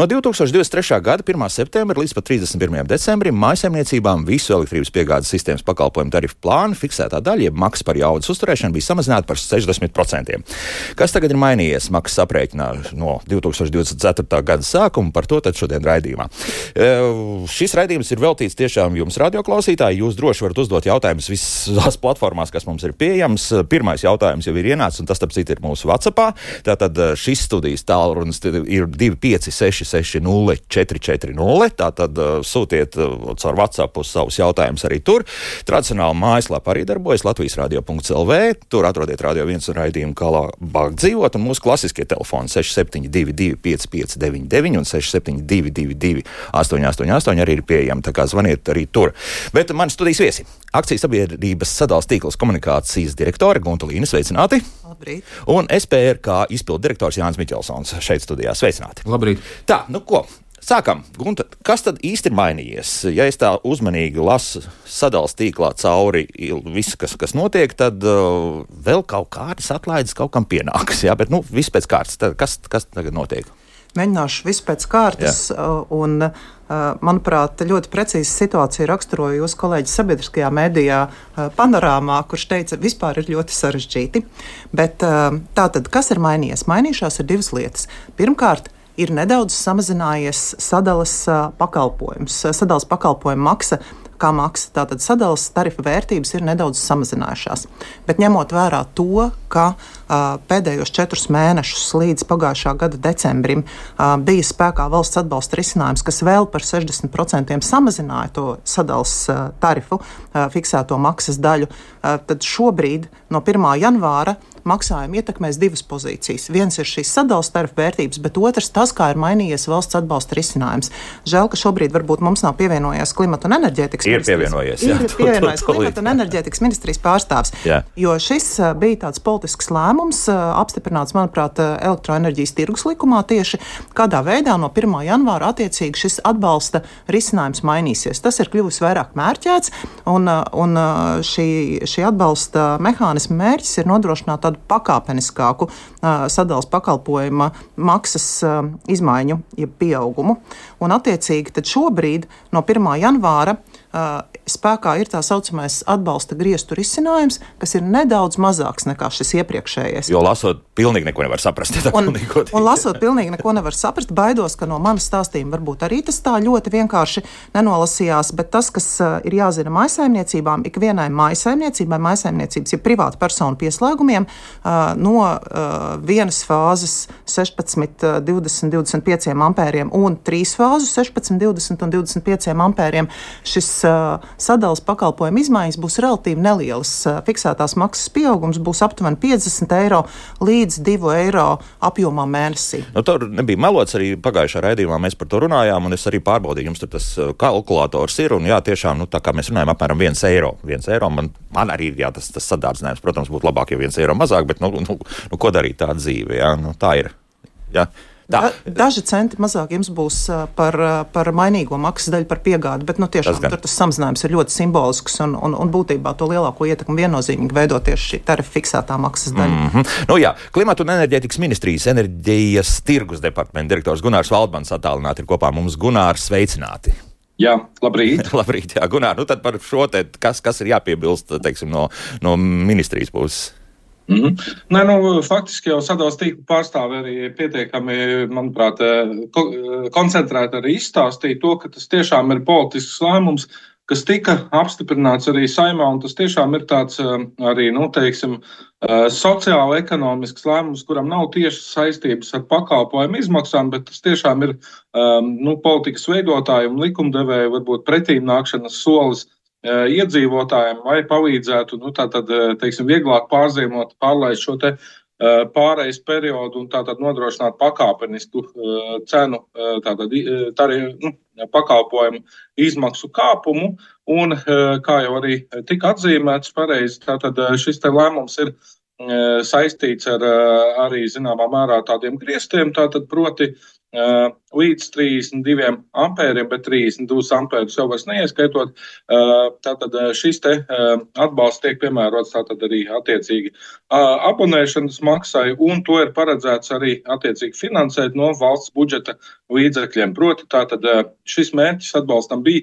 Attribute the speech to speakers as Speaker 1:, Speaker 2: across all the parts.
Speaker 1: No 2023. gada 1. septembra līdz 31. decembrim mājsaimniecībām visu elektrības piegādes sistēmas pakalpojumu tarifu plānu fiksētā daļa, jeb maksa par jaudas uzturēšanu, bija samazināta par 60%. Kas tagad ir mainījies maksas aprēķinā no 2024. gada sākuma, par to šodien raidījumā. E, šis raidījums ir veltīts tiešām jums, radioklausītāji. Jūs droši varat uzdot jautājumus visās platformās, kas mums ir pieejams. Pirmais jautājums jau ir ienācis, un tas, starp citu, ir mūsu WhatsApp. Tātad šis studijas tālrunis ir 25. 660 440. Tātad uh, sūtiet uh, caur WhatsApp uz savus jautājumus arī tur. Tradicionāli mājaslapā arī darbojas Latvijas radio.clv. Tur atrodiet radio viens un raidījumu, kā labāk dzīvot. Un mūsu klasiskie telefoni 6722 5599 un 6722 888 arī ir pieejami. Tā kā zvaniet arī tur. Bet man studijas viesi. Akcijas sabiedrības sadalījuma tīkls komunikācijas direktore Gunta Līna. Sveicināti!
Speaker 2: Labrīt!
Speaker 1: Un SPR kā izpildu direktors Jānis Miķelsons šeit studijā. Sveicināti!
Speaker 3: Labrīt!
Speaker 1: Tā, nu ko? Sākam, Gunta, kas tad īsti ir mainījies? Ja es tā uzmanīgi lasu sadalījuma tīklā cauri visu, kas, kas notiek, tad uh, vēl kaut kādas atlaides kaut kam pienāks. Jā, bet nu, viss pēc kārtas. Tad kas, kas tagad notiek?
Speaker 2: Mēģināšu visu pēc kārtas. Uh, un, uh, manuprāt, ļoti precīzi situāciju raksturoja jūsu kolēģis sabiedriskajā mēdījā uh, panorāmā, kurš teica, ka vispār ir ļoti sarežģīti. Bet tātad, kas ir mainījies? Mainījušās ir divas lietas. Pirmkārt, ir nedaudz samazinājies sadales pakalpojums, sadales pakalpojuma maksa kā maksa. Tātad sadales tarifa vērtības ir nedaudz samazinājušās. Bet ņemot vērā to, ka uh, pēdējos četrus mēnešus līdz pagājušā gada decembrim uh, bija spēkā valsts atbalsta risinājums, kas vēl par 60% samazināja to sadales uh, tarifu, uh, fiksēto maksas daļu, uh, tad šobrīd no 1. janvāra maksājumu ietekmēs divas pozīcijas. Viens ir šīs sadalījuma tarifu vērtības, bet otrs tas, kā ir mainījies valsts atbalsta risinājums. Žēl, ka šobrīd varbūt mums nav pievienojies klimata un enerģētikas
Speaker 1: ir pievienojies.
Speaker 2: Jā, ir pievienojies klimata un enerģētikas ministrijas pārstāvs. Jā. Jo šis bija tāds politisks lēmums, apstiprināts, manuprāt, elektroenerģijas tirgus likumā tieši kādā veidā no 1. janvāra attiecīgi šis atbalsta risinājums mainīsies. Tas ir kļuvis vairāk mērķēts, un, un šī, šī atbalsta mehānisma mērķis ir nodrošināt tādu pakāpeniskāku sadalījuma pakalpojuma maksas izmaiņu, jeb pieaugumu. Un, attiecīgi, šobrīd no 1. janvāra spēkā ir tā saucamais atbalsta griestu risinājums, kas ir nedaudz mazāks nekā šis iepriekšējais.
Speaker 1: Jo lasot, pilnīgi neko nevar saprast.
Speaker 2: Un, un lasot, pilnīgi neko nevar saprast. Baidos, ka no manas stāstījuma varbūt arī tas tā ļoti vienkārši nenolasījās, bet tas, kas ir jāzina maisaimniecībām, ikvienai maisaimniecībai, maisaimniecības, ja privāta persona pieslēgumiem, no vienas fāzes 16, 20, 25 ampēriem un trīs fāzu 16, 20 un 25 ampēriem šis uh, sadales pakalpojumu izmaiņas būs relatīvi nelielas. Fiksētās maksas pieaugums būs aptuveni 50 eiro līdz 2 eiro apjomā mēnesī.
Speaker 1: Nu, tur nebija melots arī pagājušā raidījumā. Mēs par to runājām, un es arī pārbaudīju, jums tur tas kalkulators ir. Un, jā, tiešām, nu, tā kā mēs runājam, apmēram 1 eiro. 1 eiro man, man arī ir jā, tas, tas sadārdzinājums. Protams, būtu labāk, ja 1 eiro mazāk, bet nu, nu, nu, ko darīt tāda dzīve? Jā, nu, tā ir. Jā.
Speaker 2: Da, daži centi mazāk jums būs par, par mainīgo maksas daļu, par piegādi, bet nu, tiešām tur tas samazinājums ir ļoti simbolisks un, un, un būtībā to lielāko ietekmi viennozīmīgi veido tieši šī tarifa fiksētā maksas daļa. Mm
Speaker 1: -hmm. nu, jā, Klimata un enerģētikas ministrijas enerģijas tirgus departamenta direktors Gunārs Valdmans attālināti ir kopā mums Gunārs sveicināti.
Speaker 4: Jā, labrīt.
Speaker 1: labrīt jā, Gunār, nu tad par šo te, kas, kas ir jāpiebilst teiksim, no, no ministrijas puses.
Speaker 4: Mm -hmm. Nē, nu, faktiski jau sadalījuma tīkla pārstāve arī pietiekami, manuprāt, ko, koncentrēti arī izstāstīja to, ka tas tiešām ir politisks lēmums, kas tika apstiprināts arī saimā, un tas tiešām ir tāds arī, nu, teiksim, sociāli ekonomisks lēmums, kuram nav tieši saistības ar pakalpojumu izmaksām, bet tas tiešām ir nu, politikas veidotāju un likumdevēju varbūt pretīm nākšanas solis iedzīvotājiem, lai palīdzētu nu, tātad, teiksim, vieglāk pārzīmot, pārlaist šo te pārejas periodu un tātad nodrošināt pakāpenisku cenu, tātad tari, nu, pakalpojumu izmaksu kāpumu. Un, kā jau arī tika atzīmēts pareizi, tātad šis te lēmums ir saistīts ar arī zināmā mērā tādiem griestiem, tātad proti Uh, līdz 32 ampēriem, bet 32 ampērus jau vairs neieskaitot. Uh, tātad šis te uh, atbalsts tiek piemērots tātad arī attiecīgi abonēšanas maksai, un to ir paredzēts arī attiecīgi finansēt no valsts budžeta līdzekļiem. Proti, tātad šis mērķis atbalstam bija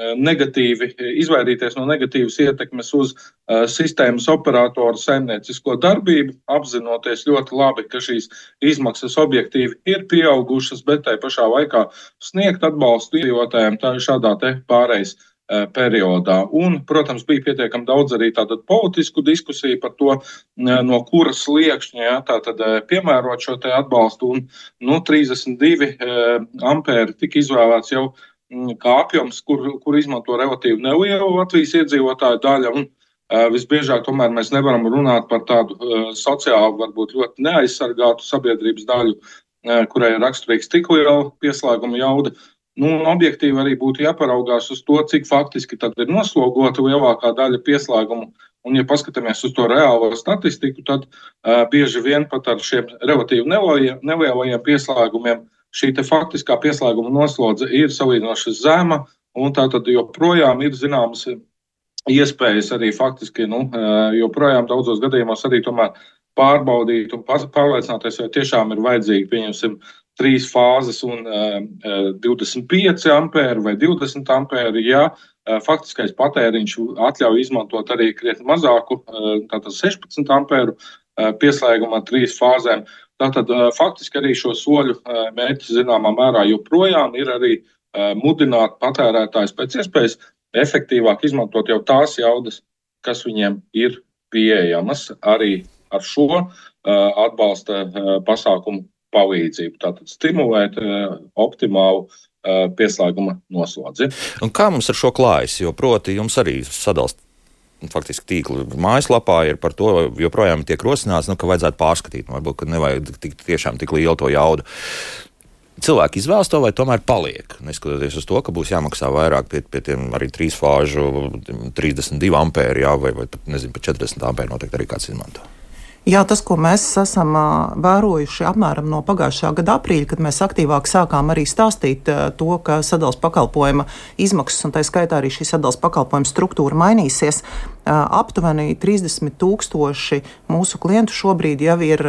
Speaker 4: negatīvi, izvairīties no negatīvas ietekmes uz uh, sistēmas operatoru saimniecisko darbību, apzinoties ļoti labi, ka šīs izmaksas objektīvi ir pieaugušas, bet tai pašā laikā sniegt atbalstu iedzīvotājiem tā šādā pārejas uh, periodā. Un, protams, bija pietiekami daudz arī tādu politisku diskusiju par to, uh, no kuras sliekšņa ja, tātad piemērot šo atbalstu. Un, nu, 32 ampēri tika izvēlēts jau Mm, kā apjoms, kur, kur izmanto relatīvi nelielu Latvijas iedzīvotāju daļu. Un, uh, visbiežāk tomēr mēs nevaram runāt par tādu uh, sociāli, varbūt ļoti neaizsargātu sabiedrības daļu, uh, kurai ir raksturīgs tik liela pieslēguma jauda. Nu, objektīvi arī būtu jāparaugās uz to, cik faktiski ir noslogota lielākā daļa pieslēgumu. Un, ja paskatāmies uz to reālo statistiku, tad uh, bieži vien pat ar šiem relatīvi nelielajiem pieslēgumiem šī faktiskā pieslēguma noslodze ir salīdzinoši zema, un tā tad joprojām ir zināmas iespējas arī faktiski, nu, joprojām daudzos gadījumos arī tomēr pārbaudīt un pārliecināties, vai tiešām ir vajadzīgi, pieņemsim, trīs fāzes un uh, 25 ampēri vai 20 ampēri, ja uh, faktiskais patēriņš atļauj izmantot arī krietni mazāku, uh, tātad 16 ampēru uh, pieslēgumu ar trīs fāzēm. Tātad faktiski arī šo soļu mērķis zināmā mērā joprojām ir arī mudināt patērētājus pēc iespējas efektīvāk izmantot jau tās jaudas, kas viņiem ir pieejamas arī ar šo atbalsta pasākumu palīdzību. Tātad stimulēt optimālu pieslēguma noslodzi.
Speaker 1: Un kā mums ar šo klājas? Jo proti jums arī sadalās faktiski tīkla mājaslapā ir par to joprojām tiek rosināts, nu, ka vajadzētu pārskatīt. Nu, varbūt, ka nevajag tik, tiešām tik lielu to jaudu. Cilvēki izvēlas to, vai tomēr paliek. Neskatoties uz to, ka būs jāmaksā vairāk pie, pie tiem arī trīs fāžu, 32 ampēri, jā, vai, vai pat, nezinu, pat 40 ampēri noteikti arī kāds izmanto.
Speaker 2: Jā, tas, ko mēs esam vērojuši apmēram no pagājušā gada aprīļa, kad mēs aktīvāk sākām arī stāstīt to, ka sadalījuma pakalpojuma izmaksas un tā skaitā arī šī sadalījuma pakalpojuma struktūra mainīsies. Aptuveni 30 tūkstoši mūsu klientu šobrīd jau ir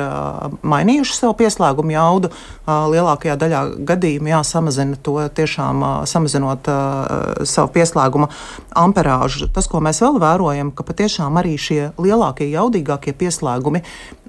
Speaker 2: mainījuši savu pieslēgumu jaudu. Lielākajā daļā gadījumu jāsamazina to tiešām samazinot savu pieslēguma amperāžu. Tas, ko mēs vēl vērojam, ka patiešām arī šie lielākie, jaudīgākie pieslēgumi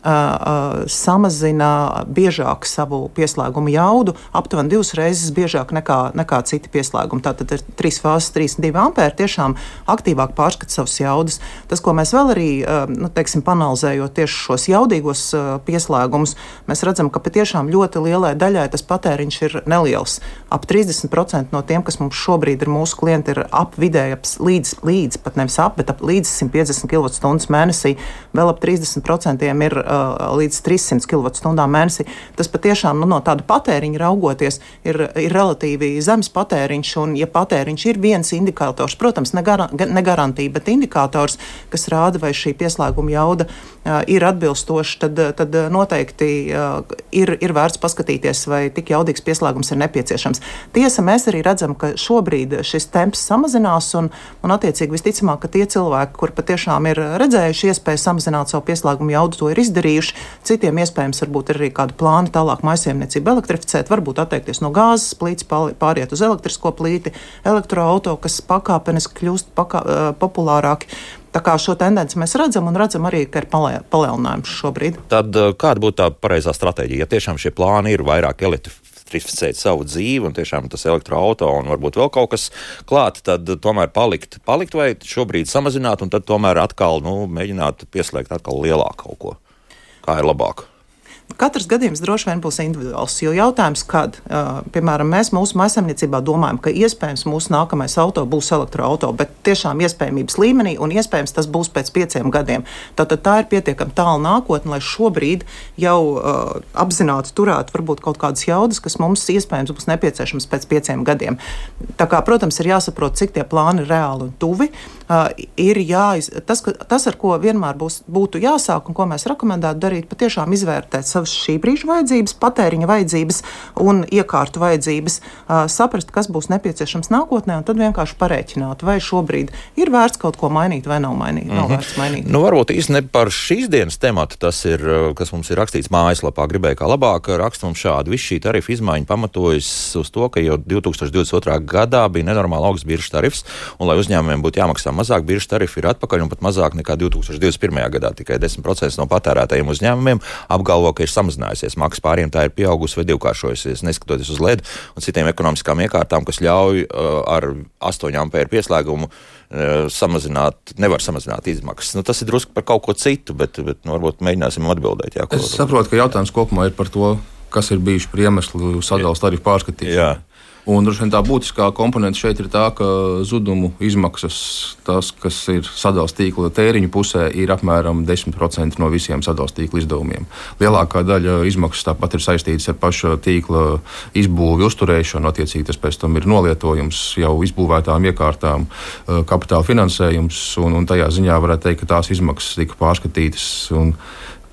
Speaker 2: samazina biežāk savu pieslēgumu jaudu, aptuveni divas reizes biežāk nekā, nekā citi pieslēgumi. Tātad ir trīs fāzes, 3,2 ampēri tiešām aktīvāk pārskata savas jaudas. Tas, ko mēs vēl arī nu, teiksim, panalizējot tieši šos jaudīgos pieslēgumus, mēs redzam, ka patiešām ļoti lielai daļai tas patēriņš ir neliels. Ap 30% no tiem, kas mums šobrīd ir mūsu klienti, ir ap vidēji ap līdz, līdz pat nevis ap, bet ap līdz 150 kWh mēnesī. Vēl ap 30% ir uh, līdz 300 kWh mēnesī. Tas patiešām nu, no tāda patēriņa raugoties ir, ir relatīvi zems patēriņš. Un, ja patēriņš ir viens indikators, protams, ne, gar, ne garantija, bet indikators, kas rāda, vai šī pieslēguma jauda uh, ir atbilstoša, tad, tad noteikti uh, ir, ir vērts paskatīties, vai tik jaudīgs pieslēgums ir nepieciešams. Tiesa, mēs arī redzam, ka šobrīd šis temps samazinās, un, un attiecīgi visticamāk, ka tie cilvēki, kur patiešām ir redzējuši iespēju samazināt savu pieslēgumu jaudu, to ir izdarījuši. Citiem iespējams varbūt ir arī kādi plāni tālāk maisaimniecību elektrificēt, varbūt atteikties no gāzes plīts, pāriet uz elektrisko plīti, elektroauto, kas pakāpeniski kļūst pakā, populārāki. Tā kā šo tendenci mēs redzam, un redzam arī, ka ir palielinājums šobrīd.
Speaker 1: Tad kāda būtu tā pareizā stratēģija? Ja tiešām šie plāni ir vairāk elektrificēt savu dzīvi, un tiešām tas elektroautorāts un varbūt vēl kaut kas klāt, tad tomēr palikt, palikt vai šobrīd samazināt, un tad tomēr atkal nu, mēģināt pieslēgt atkal lielāku kaut ko kā ir labāk?
Speaker 2: Katrs gadījums droši vien būs individuāls. Jo jautājums, kad, uh, piemēram, mēs mūsu maisaimniecībā domājam, ka iespējams mūsu nākamais auto būs elektroautorāts, bet tiešām iespējamības līmenī, un iespējams tas būs pēc pieciem gadiem. Tātad tā ir pietiekami tālu nākotne, lai šobrīd jau uh, apzināti turētu varbūt kaut kādas jaudas, kas mums iespējams būs nepieciešamas pēc pieciem gadiem. Tā kā, protams, ir jāsaprot, cik tie plāni ir reāli un tuvi, ir jāiz, tas, ka, tas, ar ko vienmēr būs, būtu jāsāk un ko mēs rekomendētu darīt, patiešām izvērtēt savas šī brīža vajadzības, patēriņa vajadzības un iekārtu vajadzības, uh, saprast, kas būs nepieciešams nākotnē, un tad vienkārši parēķināt, vai šobrīd ir vērts kaut ko mainīt vai nav, mainīt, nav mm -hmm. vērts mainīt.
Speaker 1: Nu, varbūt īstenībā par šīs dienas tematu tas ir, kas mums ir rakstīts mājaslapā. Gribēju kā labāk rakstīt mums šādu. Viss šī tarifa izmaiņa pamatojas uz to, ka jau 2022. gadā bija nenormāli augsts biržas tarifs, un lai uzņēmumiem būtu jāmaksā mazāk, biržas tarifi ir atpakaļ un pat mazāk nekā 2021. gadā. Tikai 10% no patērētajiem uzņēmumiem apgalvo, ka ir samazinājusies maksas pāriem, tā ir pieaugusi vai divkāršojusies, neskatoties uz LED un citiem ekonomiskām iekārtām, kas ļauj uh, ar 8 ampēru pieslēgumu uh, samazināt, nevar samazināt izmaksas. Nu, tas ir drusku par kaut ko citu, bet, bet nu, varbūt mēģināsim atbildēt. Jā,
Speaker 3: es saprotu, ka jautājums kopumā ir par to, kas ir bijuši par iemeslu sadalīt tarifu pārskatīšanu. Un droši vien tā būtiskā komponente šeit ir tā, ka zudumu izmaksas, tas, kas ir sadalījuma tīkla tēriņu pusē, ir apmēram 10% no visiem sadalījuma tīkla izdevumiem. Lielākā daļa izmaksas tāpat ir saistītas ar paša tīkla izbūvi, uzturēšanu, attiecīgi tas pēc tam ir novietojums jau izbūvētām iekārtām, eh, kapitāla finansējums, un, un tajā ziņā varētu teikt, ka tās izmaksas tika pārskatītas. Un,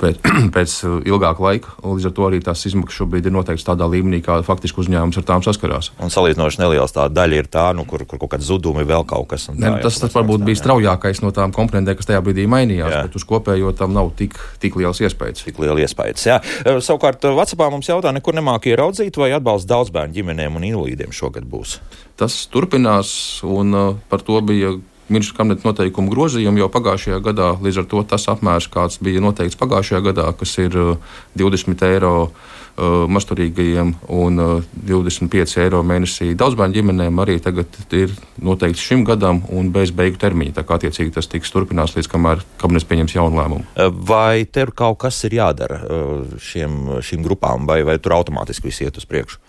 Speaker 3: pēc, pēc ilgāka laika. Līdz ar to arī tās izmaksas šobrīd ir noteikts tādā līmenī, kā faktiski uzņēmums ar tām saskarās.
Speaker 1: Un salīdzinoši neliels tā daļa ir tā, nu, kur, kur kaut kāda zudumi vēl kaut kas.
Speaker 3: Ne, tas, tas varbūt bija straujākais no tām komponentēm, kas tajā brīdī mainījās, jā. bet uz kopējo tam nav tik, tik liels iespējas.
Speaker 1: Tik liela iespējas, jā. Savukārt, Vācijā mums jautā, nekur nemāk ieraudzīt, vai atbalsts daudz bērnu ģimenēm un invalīdiem šogad būs.
Speaker 3: Tas turpinās, un uh, par to bija ministru kabineta noteikumu grozījumu jau pagājušajā gadā. Līdz ar to tas apmērs, kāds bija noteikts pagājušajā gadā, kas ir 20 uh, eiro uh, masturīgajiem un 25 uh, eiro mēnesī daudzbērnu ģimenēm, arī tagad ir noteikts šim gadam un bez beigu termiņa. Tā kā attiecīgi tas tiks turpināts līdz kamēr kabinets pieņems jaunu lēmumu.
Speaker 1: Vai tev kaut kas ir jādara šiem, šīm grupām, vai, vai tur automātiski viss iet uz priekšu?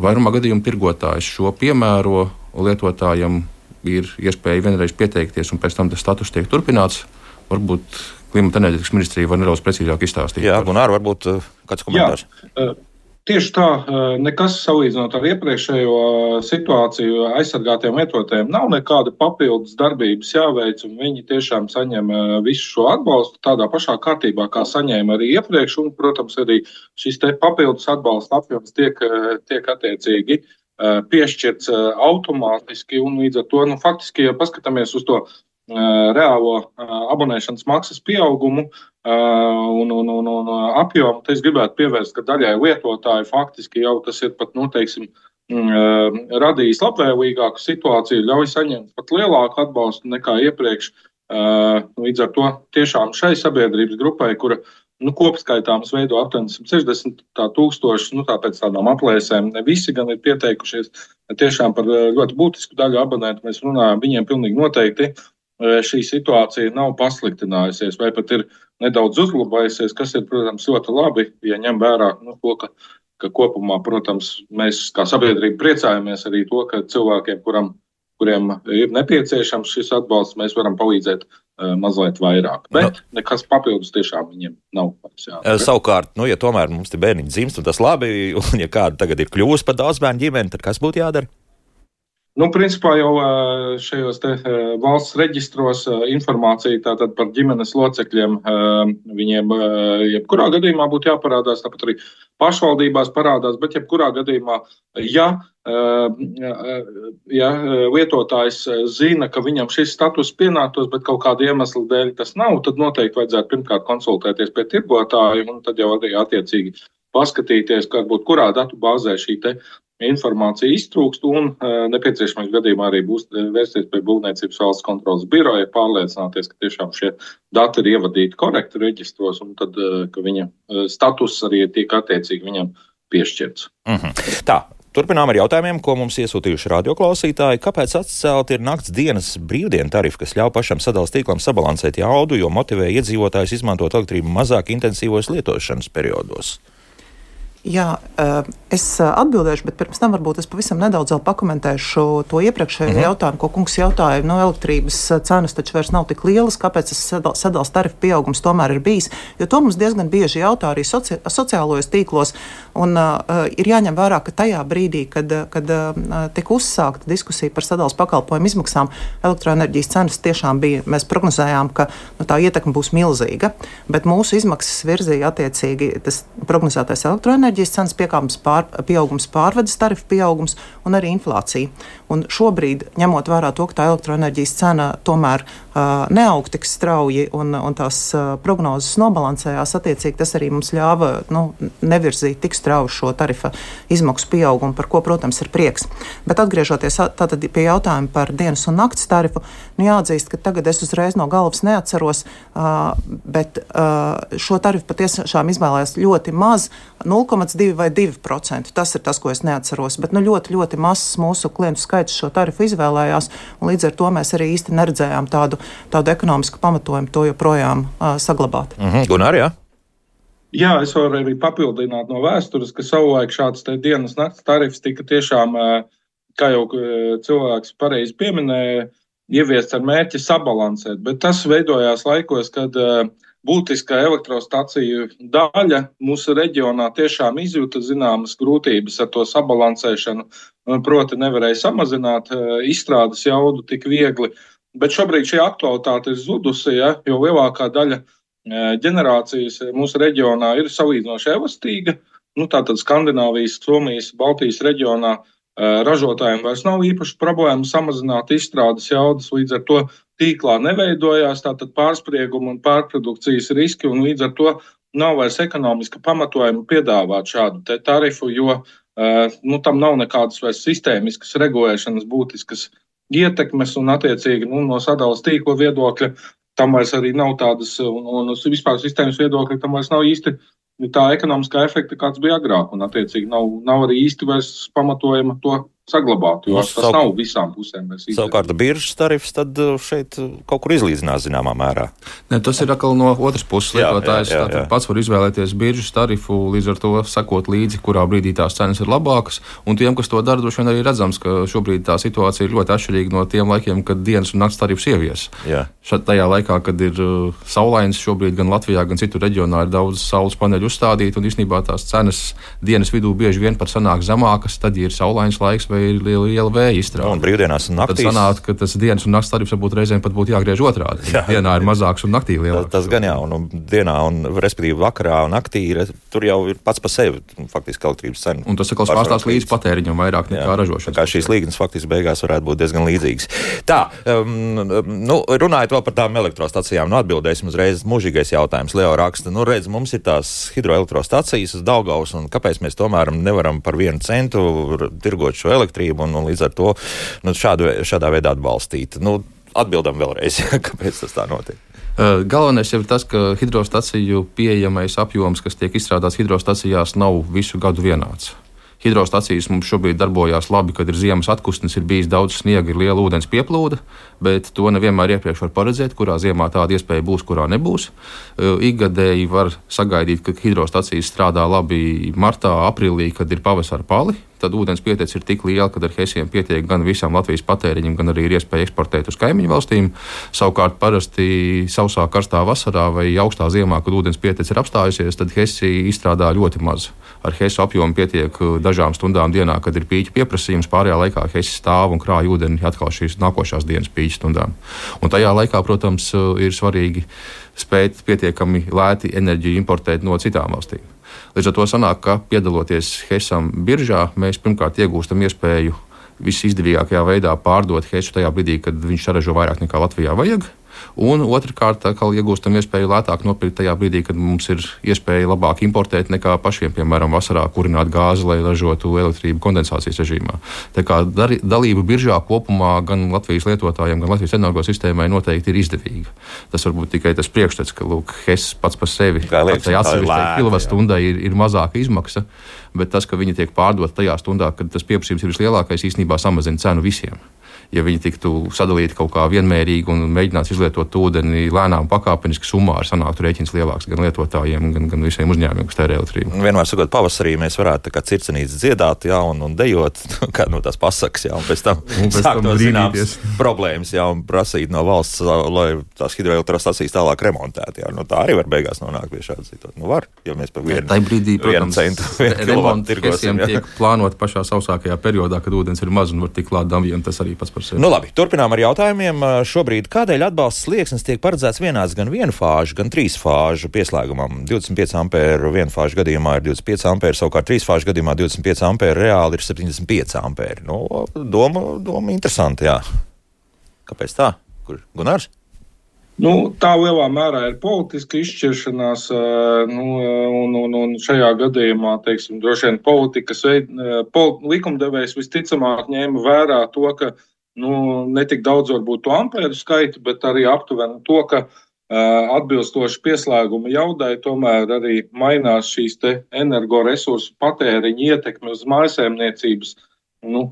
Speaker 3: Vairumā gadījumu tirgotājs šo piemēro lietotājiem ir iespēja vienreiz pieteikties, un pēc tam tas status tiek turpināts. Varbūt klimata enerģētikas ministrija var nedaudz precīzāk izstāstīt.
Speaker 1: Jā, Gunār, varbūt uh, kāds komentārs. Jā, uh,
Speaker 4: Tieši tā, uh, nekas salīdzinot ar iepriekšējo situāciju, aizsargātiem lietotājiem nav nekāda papildus darbības jāveic, un viņi tiešām saņem visu šo atbalstu tādā pašā kārtībā, kā saņēma arī iepriekš, un, protams, arī šis papildus atbalsta apjoms tiek, tiek attiecīgi uh, Eh, piešķirts eh, automātiski, līdz ar to nu, faktiski, ja paskatāmies uz to eh, reālo abonēšanas maksas pieaugumu un, un, un, un apjomu, tad es gribētu pievērst, ka daļai lietotāju faktiski jau tas ir pat, nu, teiksim, mm, radījis labvēlīgāku situāciju, ļauj saņemt pat lielāku atbalstu nekā iepriekš. Līdz ar to tiešām šai sabiedrības grupai, kura nu, kopskaitā mums veido aptuveni 160 tūkstoši, nu, tā pēc tādām aplēsēm. Ne visi gan ir pieteikušies tiešām par eh, ļoti būtisku daļu abonentu. Mēs runājam, viņiem pilnīgi noteikti eh, šī situācija nav pasliktinājusies vai pat ir nedaudz uzlabojusies, kas ir, protams, ļoti labi, ja ņem vērā nu, to, ka, ka kopumā, protams, mēs kā sabiedrība priecājamies arī to, ka cilvēkiem, kuram, kuriem ir nepieciešams šis atbalsts, mēs varam palīdzēt Eh, mazliet vairāk. Bet no. nekas papildus tiešām viņiem nav.
Speaker 1: Jādara. Eh, savukārt, nu, ja tomēr mums te bērni dzimst, un tas labi, un ja kāda tagad ir kļuvusi par daudz bērnu ģimeni, tad kas būtu jādara?
Speaker 4: Nu, principā jau šajos valsts reģistros informācija tātad par ģimenes locekļiem viņiem jebkurā gadījumā būtu jāparādās, tāpat arī pašvaldībās parādās, bet jebkurā gadījumā, ja, ja lietotājs zina, ka viņam šis status pienāktos, bet kaut kāda iemesla dēļ tas nav, tad noteikti vajadzētu pirmkārt konsultēties pie tirgotāja un tad jau arī attiecīgi paskatīties, varbūt kurā datu bāzē šī informācija iztrūkst, un e, nepieciešamais gadījumā arī būs e, vērsties pie Būvniecības valsts kontrolas biroja, pārliecināties, ka tiešām šie dati ir ievadīti korekti reģistros, un tad, e, ka viņa status arī tiek attiecīgi viņam piešķirts.
Speaker 1: Mm -hmm. Tā. Turpinām ar jautājumiem, ko mums iesūtījuši radioklausītāji. Kāpēc atcelt ir nakts dienas brīvdienu tarifu, kas ļauj pašam sadalījuma tīklam sabalansēt jaudu, jo motivē iedzīvotājus izmantot elektrību mazāk intensīvos lietošanas periodos?
Speaker 2: Jā, es atbildēšu, bet pirms tam varbūt es pavisam nedaudz pakomentēšu to iepriekšējo mhm. jautājumu, ko kungs jautāja. No nu, elektrības cenas taču vairs nav tik lielas, kāpēc tas sadalījums tarifu pieaugums tomēr ir bijis. Jo to mums diezgan bieži jautā arī soci sociālajos tīklos. Un, uh, ir jāņem vērā, ka tajā brīdī, kad, kad uh, tika uzsākta diskusija par sadalījuma pakalpojumu izmaksām, elektroenerģijas cenas tiešām bija. Mēs prognozējām, ka nu, tā ietekme būs milzīga, bet mūsu izmaksas virzīja attiecīgi tas prognozētais elektroenerģijas enerģijas cenas piekāpums, pār, pieaugums, pārvedes tarifu pieaugums un arī inflācija. Un šobrīd, ņemot vērā to, ka tā elektroenerģijas cena tomēr uh, neaug tik strauji un, un tās uh, prognozes nobalansējās, attiecīgi tas arī mums ļāva nu, nevirzīt tik strauji šo tarifa izmaksu pieaugumu, par ko, protams, ir prieks. Bet atgriežoties tātad pie jautājuma par dienas un nakts tarifu, nu jāatzīst, ka tagad es uzreiz no galvas neatceros, uh, bet uh, šo tarifu patiešām izvēlējās ļoti maz, 0,2 vai 2%. Tas ir tas, ko es neatceros, bet nu, ļoti, ļoti mazs mūsu klientu skaits skaits šo tarifu izvēlējās. Līdz ar to mēs arī īsti neredzējām tādu, tādu ekonomisku pamatojumu to joprojām uh, saglabāt.
Speaker 1: Mm -hmm. Gunār, jā.
Speaker 4: Jā, es varu arī papildināt no vēstures, ka savulaik šāds dienas nakts tarifs tika tiešām, kā jau cilvēks pareizi pieminēja, ieviests ar mērķi sabalansēt. Bet tas veidojās laikos, kad uh, būtiska elektrostaciju daļa mūsu reģionā tiešām izjūta zināmas grūtības ar to sabalansēšanu. Proti, nevarēja samazināt eh, izstrādes jaudu tik viegli. Bet šobrīd šī aktualitāte ir zudusi, ja, jo lielākā daļa eh, ģenerācijas mūsu reģionā ir salīdzinoši elastīga. Nu, tātad Skandināvijas, Somijas, Baltijas reģionā eh, ražotājiem vairs nav īpaši problēma samazināt izstrādes jaudas. Līdz ar to tīklā neveidojās tātad pārsprieguma un pārprodukcijas riski, un līdz ar to nav vairs ekonomiska pamatojuma piedāvāt šādu tarifu, jo uh, nu, tam nav nekādas vairs sistēmiskas regulēšanas būtiskas ietekmes, un attiecīgi nu, no sadalas tīkla viedokļa tam vairs arī nav tādas, un, un vispār sistēmas viedokļa tam vairs nav īsti tā ekonomiskā efekta, kāds bija agrāk, un attiecīgi nav, nav arī īsti vairs pamatojuma to saglabāt, jo nu, tas savu, nav visām pusēm.
Speaker 1: Savukārt, biržas tarifs tad uh, šeit uh, kaut kur izlīdzinās zināmā mērā.
Speaker 3: Ne, tas ir atkal no otras puses. Lietotājs pats var izvēlēties biržas tarifu, līdz ar to sakot līdzi, kurā brīdī tās cenas ir labākas. Un tiem, kas to dara, droši vien arī redzams, ka šobrīd tā situācija ir ļoti atšķirīga no tiem laikiem, kad dienas un nakts tarifs ievies. Šat, tajā laikā, kad ir uh, saulains, šobrīd gan Latvijā, gan citur reģionā ir daudz saules paneļu uzstādīti, un īstenībā tās cenas dienas vidū bieži vien pat sanāk zemākas, tad, ir saulains laiks vai ir liela, vēja izstrāde.
Speaker 1: Un brīvdienās un naktīs.
Speaker 3: Tad sanāk, ka tas dienas un nakts tarifs varbūt reizēm pat būtu jāgriež otrādi. Jā, dienā ir mazāks un naktī lielāks.
Speaker 1: Tas, tas gan jā, un, un dienā, un respektīvi vakarā un naktī ir, tur jau ir pats par sevi faktiski elektrības cena.
Speaker 3: Un tas atkal pārstāv līdz patēriņam vairāk nekā ražošanai.
Speaker 1: Kā šīs līgas faktiski beigās varētu būt diezgan līdzīgas. Tā, um, nu, runājot vēl par tām elektrostacijām, nu atbildēsim uzreiz mūžīgais jautājums. Leo raksta, nu redz, mums ir tās hidroelektrostacijas uz Daugaus, un kāpēc mēs tomēr nevaram par vienu centu tirgot šo elektrību un, un līdz ar to nu, šādu, šādā veidā atbalstīt. Nu, atbildam vēlreiz, kāpēc tas tā notiek.
Speaker 3: Galvenais ir tas, ka hidrostaciju pieejamais apjoms, kas tiek izstrādāts hidrostacijās, nav visu gadu vienāds. Hidrostacijas mums šobrīd darbojas labi, kad ir ziemas atkustnes, ir bijis daudz sniega, ir liela ūdens pieplūde, bet to nevienmēr iepriekš var paredzēt, kurā ziemā tāda iespēja būs, kurā nebūs. Ikgadēji var sagaidīt, ka hidrostacijas strādā labi martā, aprīlī, kad ir pavasara pali tad ūdens pieteicis ir tik liela, ka ar hesiem pietiek gan visam Latvijas patēriņam, gan arī ir iespēja eksportēt uz kaimiņu valstīm. Savukārt, parasti sausā, karstā vasarā vai augstā ziemā, kad ūdens pieteicis ir apstājusies, tad hesi izstrādā ļoti maz. Ar hesu apjomu pietiek uh, dažām stundām dienā, kad ir pīķa pieprasījums. Pārējā laikā hesi stāv un krāj ūdeni atkal šīs nākošās dienas pīķa stundām. Un tajā laikā, protams, uh, ir svarīgi spēt pietiekami lēti enerģiju importēt no citām valstīm. Līdz ar to sanāk, ka piedaloties Hesam biržā, mēs pirmkārt iegūstam iespēju visizdevīgākajā veidā pārdot Hesu tajā brīdī, kad viņš saražo vairāk nekā Latvijā vajag. Un otrkārt, atkal iegūstam iespēju lētāk nopirkt tajā brīdī, kad mums ir iespēja labāk importēt nekā pašiem, piemēram, vasarā kurināt gāzi, lai ražotu elektrību kondensācijas režīmā. Tā kā dalība biržā kopumā gan Latvijas lietotājiem, gan Latvijas energosistēmai noteikti ir izdevīga. Tas varbūt tikai tas priekšstats, ka Lūk, HES pats par sevi atsevišķai kilovatstundai ir, ir mazāka izmaksa, bet tas, ka viņi tiek pārdoti tajā stundā, kad tas pieprasījums ir vislielākais, īstenībā samazina cenu visiem. Ja viņi tiktu sadalīti kaut kā vienmērīgi un mēģinātu izlietot ūdeni lēnām, pakāpeniski, summāri, sanāktu rēķins lielāks gan lietotājiem, gan, gan visiem uzņēmumiem, kas tērē elektrību.
Speaker 1: Vienmēr sakot, pavasarī mēs varētu kā circenītes dziedāt, jā, un, un dejot, kā no tās pasakas, jā, un pēc tam sākt to zināmas problēmas, jā, un prasīt no valsts, lai tās hidroelektrostacijas tālāk remontētu, jā. Nu, tā arī var beigās nonākt pie šādas situācijas. Nu, var, ja mēs par vienu,
Speaker 3: brīdī, protams,
Speaker 1: vienu centu, vienu kilovatu tirgosim.
Speaker 3: Tiek plānot pašā sausākajā periodā, kad ūdens ir maz un var tikt klāt damjiem, tas arī pats par sevi.
Speaker 1: Nu, labi, turpinām ar jautājumiem. Šobrīd kādēļ atbalsts slieksnis tiek paredzēts vienāds gan vienu fāžu, gan trīs fāžu pieslēgumam? 25 ampēru vienu fāžu gadījumā ir 25 ampēri, savukārt trīs fāžu gadījumā 25 ampēri reāli ir 75 ampēri. Nu, doma, doma interesanti, jā. Kāpēc tā? Kur Gunārs?
Speaker 4: Nu, tā lielā mērā ir politiska izšķiršanās, nu, un, un, un šajā gadījumā, teiksim, droši vien politikas veid, pol, likumdevējs visticamāk ņēma vērā to, ka nu, ne tik daudz varbūt to ampēru skaitu, bet arī aptuveni to, ka atbilstoši pieslēguma jaudai tomēr arī mainās šīs energoresursu patēriņa ietekme uz mājasēmniecības nu,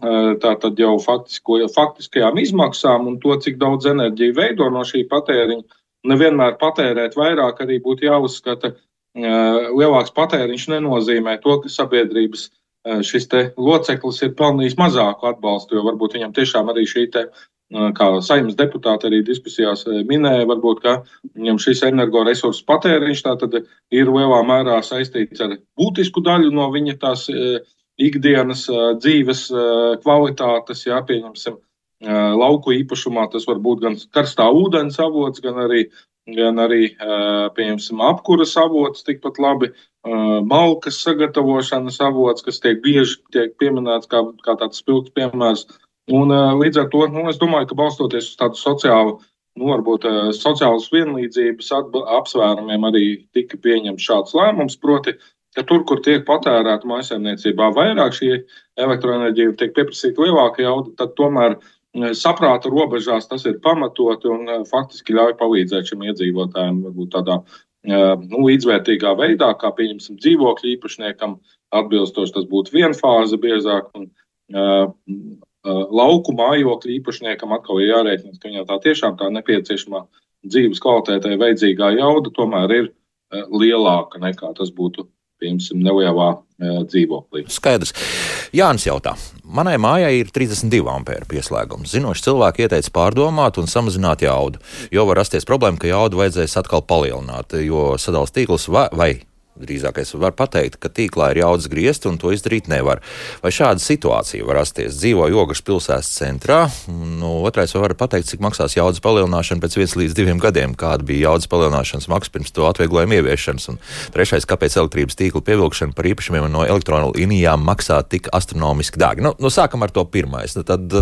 Speaker 4: tā tad jau faktisko, faktiskajām izmaksām un to, cik daudz enerģija veido no šī patēriņa. Nevienmēr patērēt vairāk arī būtu jāuzskata. Lielāks patēriņš nenozīmē to, ka sabiedrības šis loceklis ir pelnījis mazāku atbalstu, jo varbūt viņam tiešām arī šī te, kā saimnes deputāti arī diskusijās minēja, varbūt, viņam šis energoresursu patēriņš ir lielā mērā saistīts ar būtisku daļu no viņa tās ikdienas dzīves kvalitātes, jā, pieņemsim, lauku īpašumā. Tas var būt gan karstā ūdens avots, gan arī, gan arī pieņemsim, apkuras avots, tikpat labi malkas sagatavošanas avots, kas tiek bieži tiek pieminēts kā, kā tāds spilgts piemērs. Un, līdz ar to nu, es domāju, ka balstoties uz tādu sociālu, nu, varbūt sociālas vienlīdzības apsvērumiem arī tika pieņemts šāds lēmums, proti, ka tur, kur tiek patērēta mājsaimniecībā vairāk šī elektroenerģija, tiek pieprasīta lielāka jauda, tad tomēr eh, saprāta robežās tas ir pamatoti un faktiski ļauj palīdzēt šim iedzīvotājiem varbūt tādā nu, līdzvērtīgā veidā, kā pieņemsim dzīvokļu īpašniekam, atbilstoši tas būtu vienfāze biezāk. Un, uh, lauku mājokļu īpašniekam atkal ir jārēķina, ka viņam tā tiešām tā nepieciešamā dzīves kvalitātei vajadzīgā jauda tomēr ir lielāka nekā tas būtu piemēram, nelielā e, dzīvoklī.
Speaker 1: Skaidrs. Jānis jautā, manai mājai ir 32 ampēru pieslēgums. Zinoši cilvēki ieteica pārdomāt un samazināt jaudu, jo var rasties problēma, ka jaudu vajadzēs atkal palielināt, jo sadalījums tīkls vai, vai drīzākais var pateikt, ka tīklā ir jaudas griezt, un to izdarīt nevar. Vai šāda situācija var rasties? Dzīvoju Ogres pilsētas centrā, nu, otrais var pateikt, cik maksās jaudas palielināšana pēc viens līdz diviem gadiem, kāda bija jaudas palielināšanas maksa pirms to atvieglojumu ieviešanas, un trešais, kāpēc elektrības tīkla pievilkšana par īpašumiem no elektrolinijām maksā tik astronomiski dārgi. Nu, nu, sākam ar to pirmais. Nu, tad,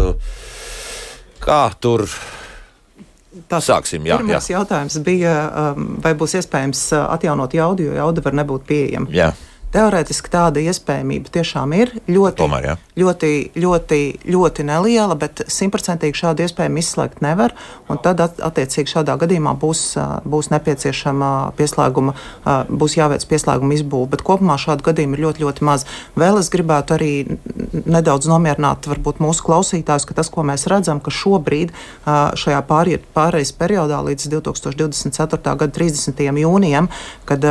Speaker 1: kā tur
Speaker 2: Tā
Speaker 1: sāksim. Jā,
Speaker 2: pirmais jā. jautājums bija, um, vai būs iespējams uh, atjaunot jaudu, jo jauda var nebūt pieejama.
Speaker 1: Jā.
Speaker 2: Teorētiski tāda iespējamība tiešām ir ļoti,
Speaker 1: Tomēr, jā.
Speaker 2: ļoti, ļoti, ļoti neliela, bet simtprocentīgi šādu iespēju izslēgt nevar. Tad, attiecīgi, šādā gadījumā būs, būs nepieciešama pieslēguma, būs jāveic pieslēguma izbūve. Bet kopumā šādu gadījumu ir ļoti, ļoti maz. Vēl es gribētu arī nedaudz nomierināt varbūt, mūsu klausītājus, ka tas, ko mēs redzam, ka šobrīd šajā pārejas periodā līdz 2024. gada 30. jūnijam, kad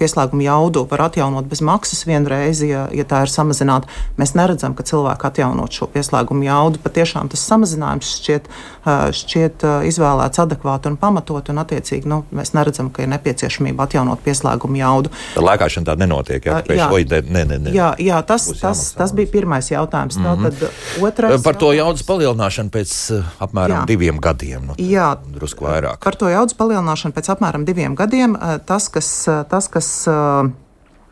Speaker 2: pieslēguma jaudu var atjaunot bez maksas vienreiz, ja, ja tā ir samazināta. Mēs neredzam, ka cilvēki atjaunot šo pieslēgumu jaudu. Patiešām tas samazinājums šķiet, šķiet izvēlēts adekvāti un pamatot, un attiecīgi nu, mēs neredzam, ka ir nepieciešamība atjaunot pieslēgumu jaudu.
Speaker 1: Tad lēkāšana tāda nenotiek. Jā, jā,
Speaker 2: oj, ne, ne, ne. jā, jā tas, tas, tas bija pirmais jautājums. Mm -hmm. Tātad otrais.
Speaker 1: Par to jaudas palielināšanu pēc apmēram jā. diviem gadiem. Nu, jā, drusku vairāk.
Speaker 2: Par to jaudas palielināšanu pēc apmēram diviem gadiem. Tas, kas, tas, kas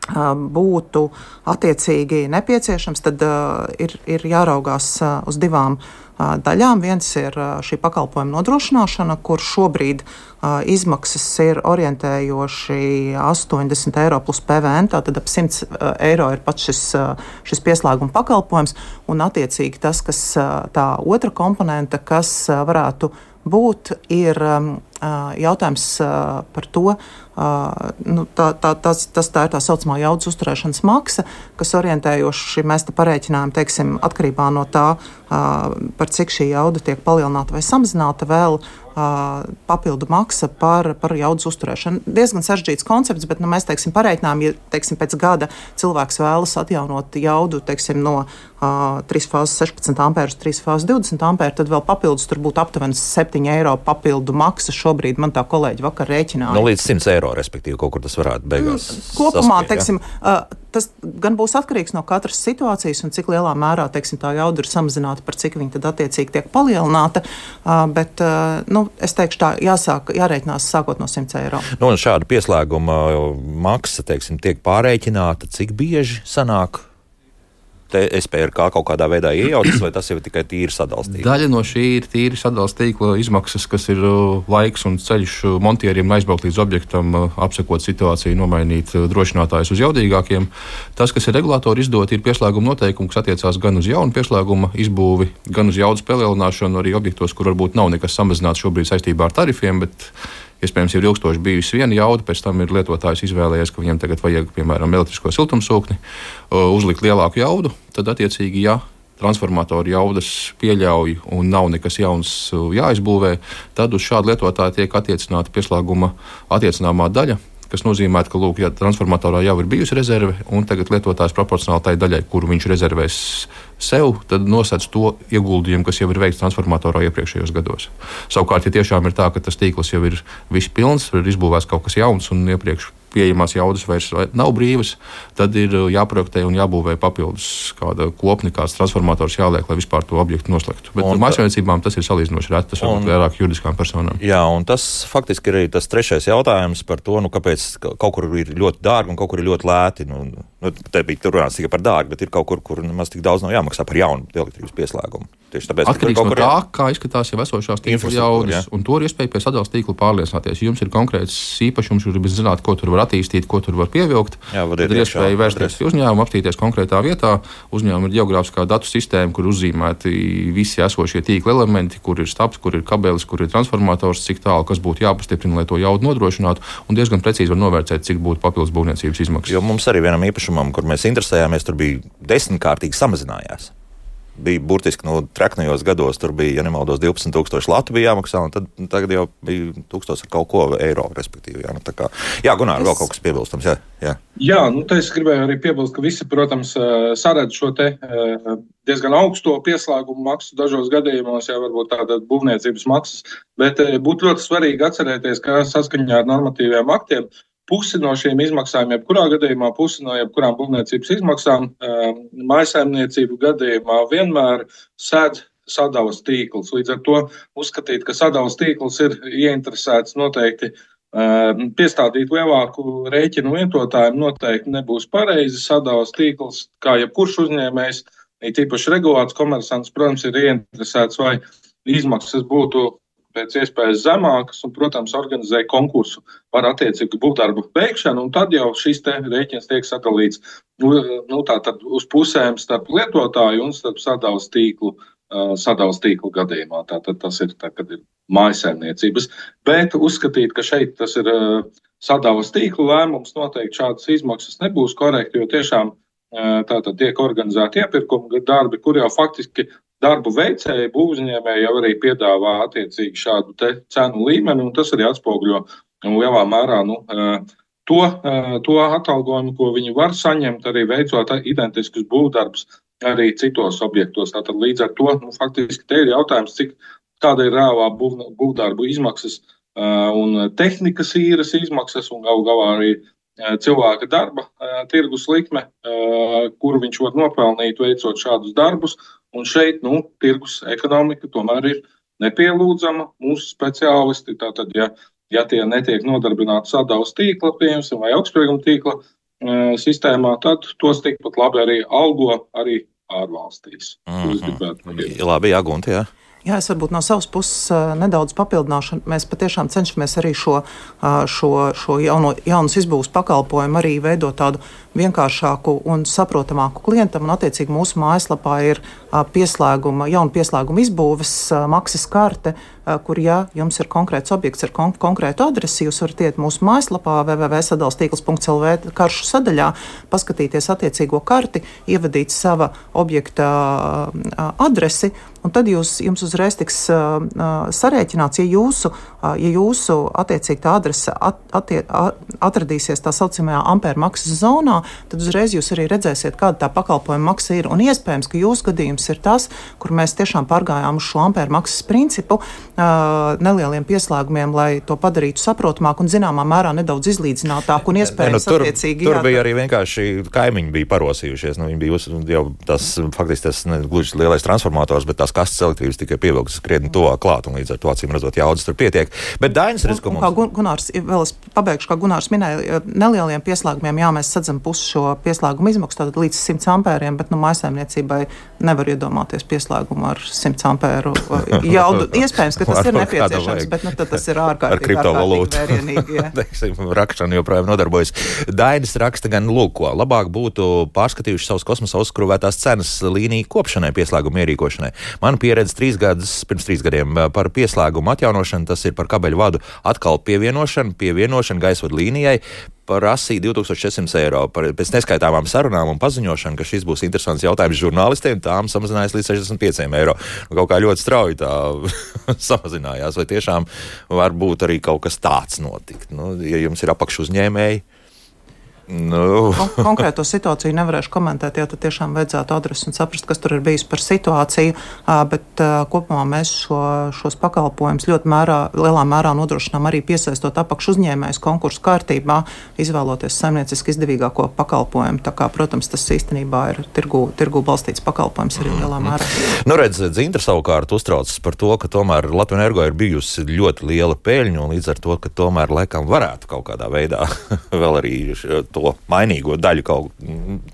Speaker 2: būtu attiecīgi nepieciešams, tad uh, ir, ir jāraugās uh, uz divām uh, daļām. Viens ir uh, šī pakalpojuma nodrošināšana, kur šobrīd uh, izmaksas ir orientējoši 80 eiro plus PVN, tātad ap 100 uh, eiro ir pats šis, uh, šis pieslēguma pakalpojums, un attiecīgi tas, kas uh, tā otra komponente, kas uh, varētu būt, ir jautājums par to, nu, tā, tā, tas, tas tā ir tā saucamā jaudas uzturēšanas maksa, kas orientējoši mēs te parēķinājām, teiksim, atkarībā no tā, par cik šī jauda tiek palielināta vai samazināta vēl papildu maksa par, par jaudas uzturēšanu. Diezgan sarežģīts koncepts, bet nu, mēs teiksim, pareiķinām, ja teiksim, pēc gada cilvēks vēlas atjaunot jaudu teiksim, no uh, 3 fāzes 16 ampēru uz 3 fāzes 20 ampēru, tad vēl papildus tur būtu aptuveni 7 eiro papildu maksa. Šobrīd man tā kolēģi vakar rēķināja.
Speaker 1: Nu, līdz 100 eiro, respektīvi, kaut kur tas varētu beigās.
Speaker 2: Mm, kopumā, saspie, teiksim, uh, tas gan būs atkarīgs no katras situācijas un cik lielā mērā teiksim, tā jauda ir samazināta, par cik viņa tad attiecīgi tiek palielināta. Bet, nu, es teikšu, tā jāsāk, jārēķinās sākot no 100 eiro.
Speaker 1: Nu, šāda pieslēguma maksa teiksim, tiek pārreikināta, cik bieži sanāk SPRK kaut kādā veidā iejaucas, vai tas ir tikai tīri sadalījums?
Speaker 3: Daļa no šī ir tīri sadalījuma tīkla izmaksas, kas ir uh, laiks un ceļš uh, montieriem aizbraukt līdz objektam, uh, apsekot situāciju, nomainīt drošinātājus uz jaudīgākiem. Tas, kas ir regulātori izdot, ir pieslēguma noteikumi, kas attiecās gan uz jaunu pieslēguma izbūvi, gan uz jaudas palielināšanu, arī objektos, kur varbūt nav nekas samazināts šobrīd saistībā ar tarifiem. Bet, Iespējams, ir ilgstoši bijusi viena jauda, pēc tam ir lietotājs izvēlējies, ka viņam tagad vajag, piemēram, elektrisko siltumsūkni, uzlikt lielāku jaudu. Tad, attiecīgi, ja transformatoru jaudas pieļauj un nav nekas jauns jāizbūvē, tad uz šādu lietotāju tiek attiecināta pieslēguma attiecināmā daļa, kas nozīmē, ka lūk, ja transformatorā jau ir bijusi rezerve, un tagad lietotājs proporcionāli tai daļai, kuru viņš rezervēs sev, tad nosedz to ieguldījumu, kas jau ir veikts transformatorā iepriekšējos gados. Savukārt, ja tiešām ir tā, ka tas tīkls jau ir viss pilns, ir izbūvēts kaut kas jauns un iepriekš pieejamās jaudas vairs nav brīvas, tad ir uh, jāprojektē un jābūvē papildus kāda kopni, kāds transformators jāliek, lai vispār to objektu noslēgtu. Bet uh, mājsaimniecībām tas ir salīdzinoši reti, tas varbūt vairāk juridiskām personām.
Speaker 1: Jā, un tas faktiski ir arī tas trešais jautājums par to, nu, kāpēc kaut kur ir ļoti dārgi un kaut kur ir ļoti lēti. Nu, nu, te bija runāts tikai par dārgu, bet ir kaut kur, kur nemaz tik daudz nav jāmaksā par jaunu elektrības pieslēgumu.
Speaker 3: Tieši tāpēc, Atkarīgs no tā, kā izskatās jau esošās tīkla jaudas, un to ir iespēja pie sadalījuma tīkla pārliecināties. Ja jums ir konkrēts īpašums, jūs gribat zināt, ko tur var attīstīt, ko tur var pievilkt. Jā, tad ir iespēja vērsties pie uzņēmuma, apstīties konkrētā vietā. Uzņēmuma ir geogrāfiskā datu sistēma, kur uzzīmēti visi esošie tīkla elementi, kur ir stabs, kur ir kabelis, kur ir transformators, cik tālu kas būtu jāpastiprina, lai to jaudu nodrošinātu. Un diezgan precīzi var novērtēt, cik būtu papildus būvniecības izmaksas.
Speaker 1: Jo mums arī vienam īpašumam, kur mēs interesējāmies, tur bija desmitkārtīgi samazinājās bija burtiski no nu, traknajos gados. Tur bija, ja nemaldos, 12,000 latu bija jāmaksā, un tad, tagad jau bija 1000 ar kaut ko eiro. Jā, nu, kā, jā Gunār, es... vēl kaut kas piebilstams. Jā, jā.
Speaker 4: jā nu, es gribēju arī piebilst, ka visi, protams, saredz šo te diezgan augsto pieslēgumu maksu dažos gadījumos, jau varbūt tāda būvniecības maksas, bet būtu ļoti svarīgi atcerēties, ka saskaņā ar normatīviem aktiem pusi no šīm izmaksām, jebkurā gadījumā, pusi no jebkurām būvniecības izmaksām, ehm, mājsaimniecību gadījumā vienmēr sēdz sadavas tīkls. Līdz ar to uzskatīt, ka sadavas tīkls ir ieinteresēts noteikti ehm, piestādīt lielāku rēķinu lietotājiem, noteikti nebūs pareizi. Sadavas tīkls, kā jebkurš uzņēmējs, it īpaši regulēts komersants, protams, ir ieinteresēts, vai izmaksas būtu pēc iespējas zemākas, un, protams, organizē konkursu par attiecīgu būvdarbu veikšanu, tad jau šis rēķins tiek sadalīts nu, nu, uz pusēm starp lietotāju un starp sadalījuma tīklu. Sadalījuma tīkla gadījumā tātad tas ir, tā, kad ir mājasēmniecības. Bet uzskatīt, ka šeit tas ir sadalījuma tīkla lēmums, noteikti šādas izmaksas nebūs korekti, jo tiešām tātad tiek organizēti iepirkuma darbi, kur jau faktiski darbu veicēji, būvniecēji jau arī piedāvā attiecīgi šādu cenu līmeni, un tas arī atspoguļo lielā mērā nu, to, to atalgojumu, ko viņi var saņemt, arī veicot identiskus būvdarbus arī citos objektos. Tātad līdz ar to nu, faktiski te ir jautājums, cik kāda ir reālā būvdarbu izmaksas un tehnikas īres izmaksas un galu galā arī cilvēka darba tirgus likme, kuru viņš var nopelnīt veicot šādus darbus. Un šeit nu, tirgus ekonomika tomēr ir nepielūdzama. Mūsu speciālisti, tātad, ja, ja tie netiek nodarbināti sadalījuma tīkla, piemēram, vai augstsprieguma tīkla e, sistēmā, tad tos tikpat labi arī algo arī ārvalstīs. Mm
Speaker 1: -hmm. Labi, jā, Gunti, jā.
Speaker 2: Es varbūt no savas puses nedaudz papildināšu. Mēs patiešām cenšamies arī šo, šo, šo jauno, jaunas izbūves pakalpojumu arī veidot tādu vienkāršāku un saprotamāku klientam. Un, attiecīgi, mūsu mājaslapā ir pieslēguma, jauna pieslēguma izbūves maksas karte kur, ja jums ir konkrēts objekts ar kon konkrētu adresi, jūs varat iet mūsu mājaslapā www.sadalstīkls.lv karšu sadaļā, paskatīties attiecīgo karti, ievadīt sava objekta adresi un tad jūs, jums uzreiz tiks uh, sarēķināts, ja jūsu, uh, ja jūsu attiecīgi tā adrese at, attie, atradīsies tā saucamajā ampēra maksas zonā, tad uzreiz jūs arī redzēsiet, kāda tā pakalpojuma maksa ir. Un iespējams, ka jūsu gadījums ir tas, kur mēs tiešām pārgājām uz šo ampēra maksas principu nelieliem pieslēgumiem, lai to padarītu saprotamāk un zināmā mērā nedaudz izlīdzinātāk un iespējams
Speaker 1: ne, nu, tur, attiecīgi. Tur jā, bija arī vienkārši kaimiņi bija parosījušies. Nu, viņi bija jau tas faktiski tas ne gluži lielais transformators, bet tās kastes elektrības tikai pievilktas krietni tuvāk klāt, un līdz ar to acīm redzot, jaudas tur pietiek. Bet Dainis redz, ka mums...
Speaker 2: kā Gunārs, vēl es pabeigšu, kā Gunārs minēja, nelieliem pieslēgumiem, jā, mēs sadzam pusi šo pieslēgumu izmaksu, tātad līdz 100 ampēriem, bet nu, mājsaimniecībai nevar iedomāties pieslēgumu ar 100 ampēru jaudu. Iespējams, ka tas ir nepieciešams, bet nu, tas ir ārkārtīgi.
Speaker 1: Ar kriptovalūtu. Rakšana joprojām nodarbojas. Dainis raksta gan lūk, ko labāk būtu pārskatījuši savus kosmosa uzskrūvētās cenas līniju kopšanai, pieslēgumu ierīkošanai. Man pieredze trīs gadus, pirms trīs gadiem par pieslēgumu atjaunošanu, tas ir par kabeļu vadu atkal pievienošanu, pievienošanu gaisvadu līnijai. Prasīja 2600 eiro. Par, pēc neskaitāmām sarunām un paziņošanu, ka šis būs interesants jautājums žurnālistiem, tām samazinājās līdz 65 eiro. Kaut kā ļoti strauji tā samazinājās. Vai tiešām var būt arī kaut kas tāds notikt? Nu, ja jums ir apakšuzņēmēji,
Speaker 2: Nu. Kon konkrēto situāciju nevarēšu komentēt, jo tad tiešām vajadzētu adresi un saprast, kas tur ir bijis par situāciju. Bet kopumā mēs šo, šos pakalpojumus ļoti mērā, lielā mērā nodrošinām arī piesaistot apakšu uzņēmējus konkursu kārtībā, izvēloties saimnieciski izdevīgāko pakalpojumu. Tā kā, protams, tas īstenībā ir tirgu, tirgu balstīts pakalpojums arī lielā
Speaker 1: mhm.
Speaker 2: mērā.
Speaker 1: Nu, redz, Zintra savukārt uztraucas par to, ka tomēr Latvijas energo ir bijusi ļoti liela peļņa un līdz ar to, ka tomēr laikam varētu kaut kādā veidā vēl arī to mainīgo daļu kaut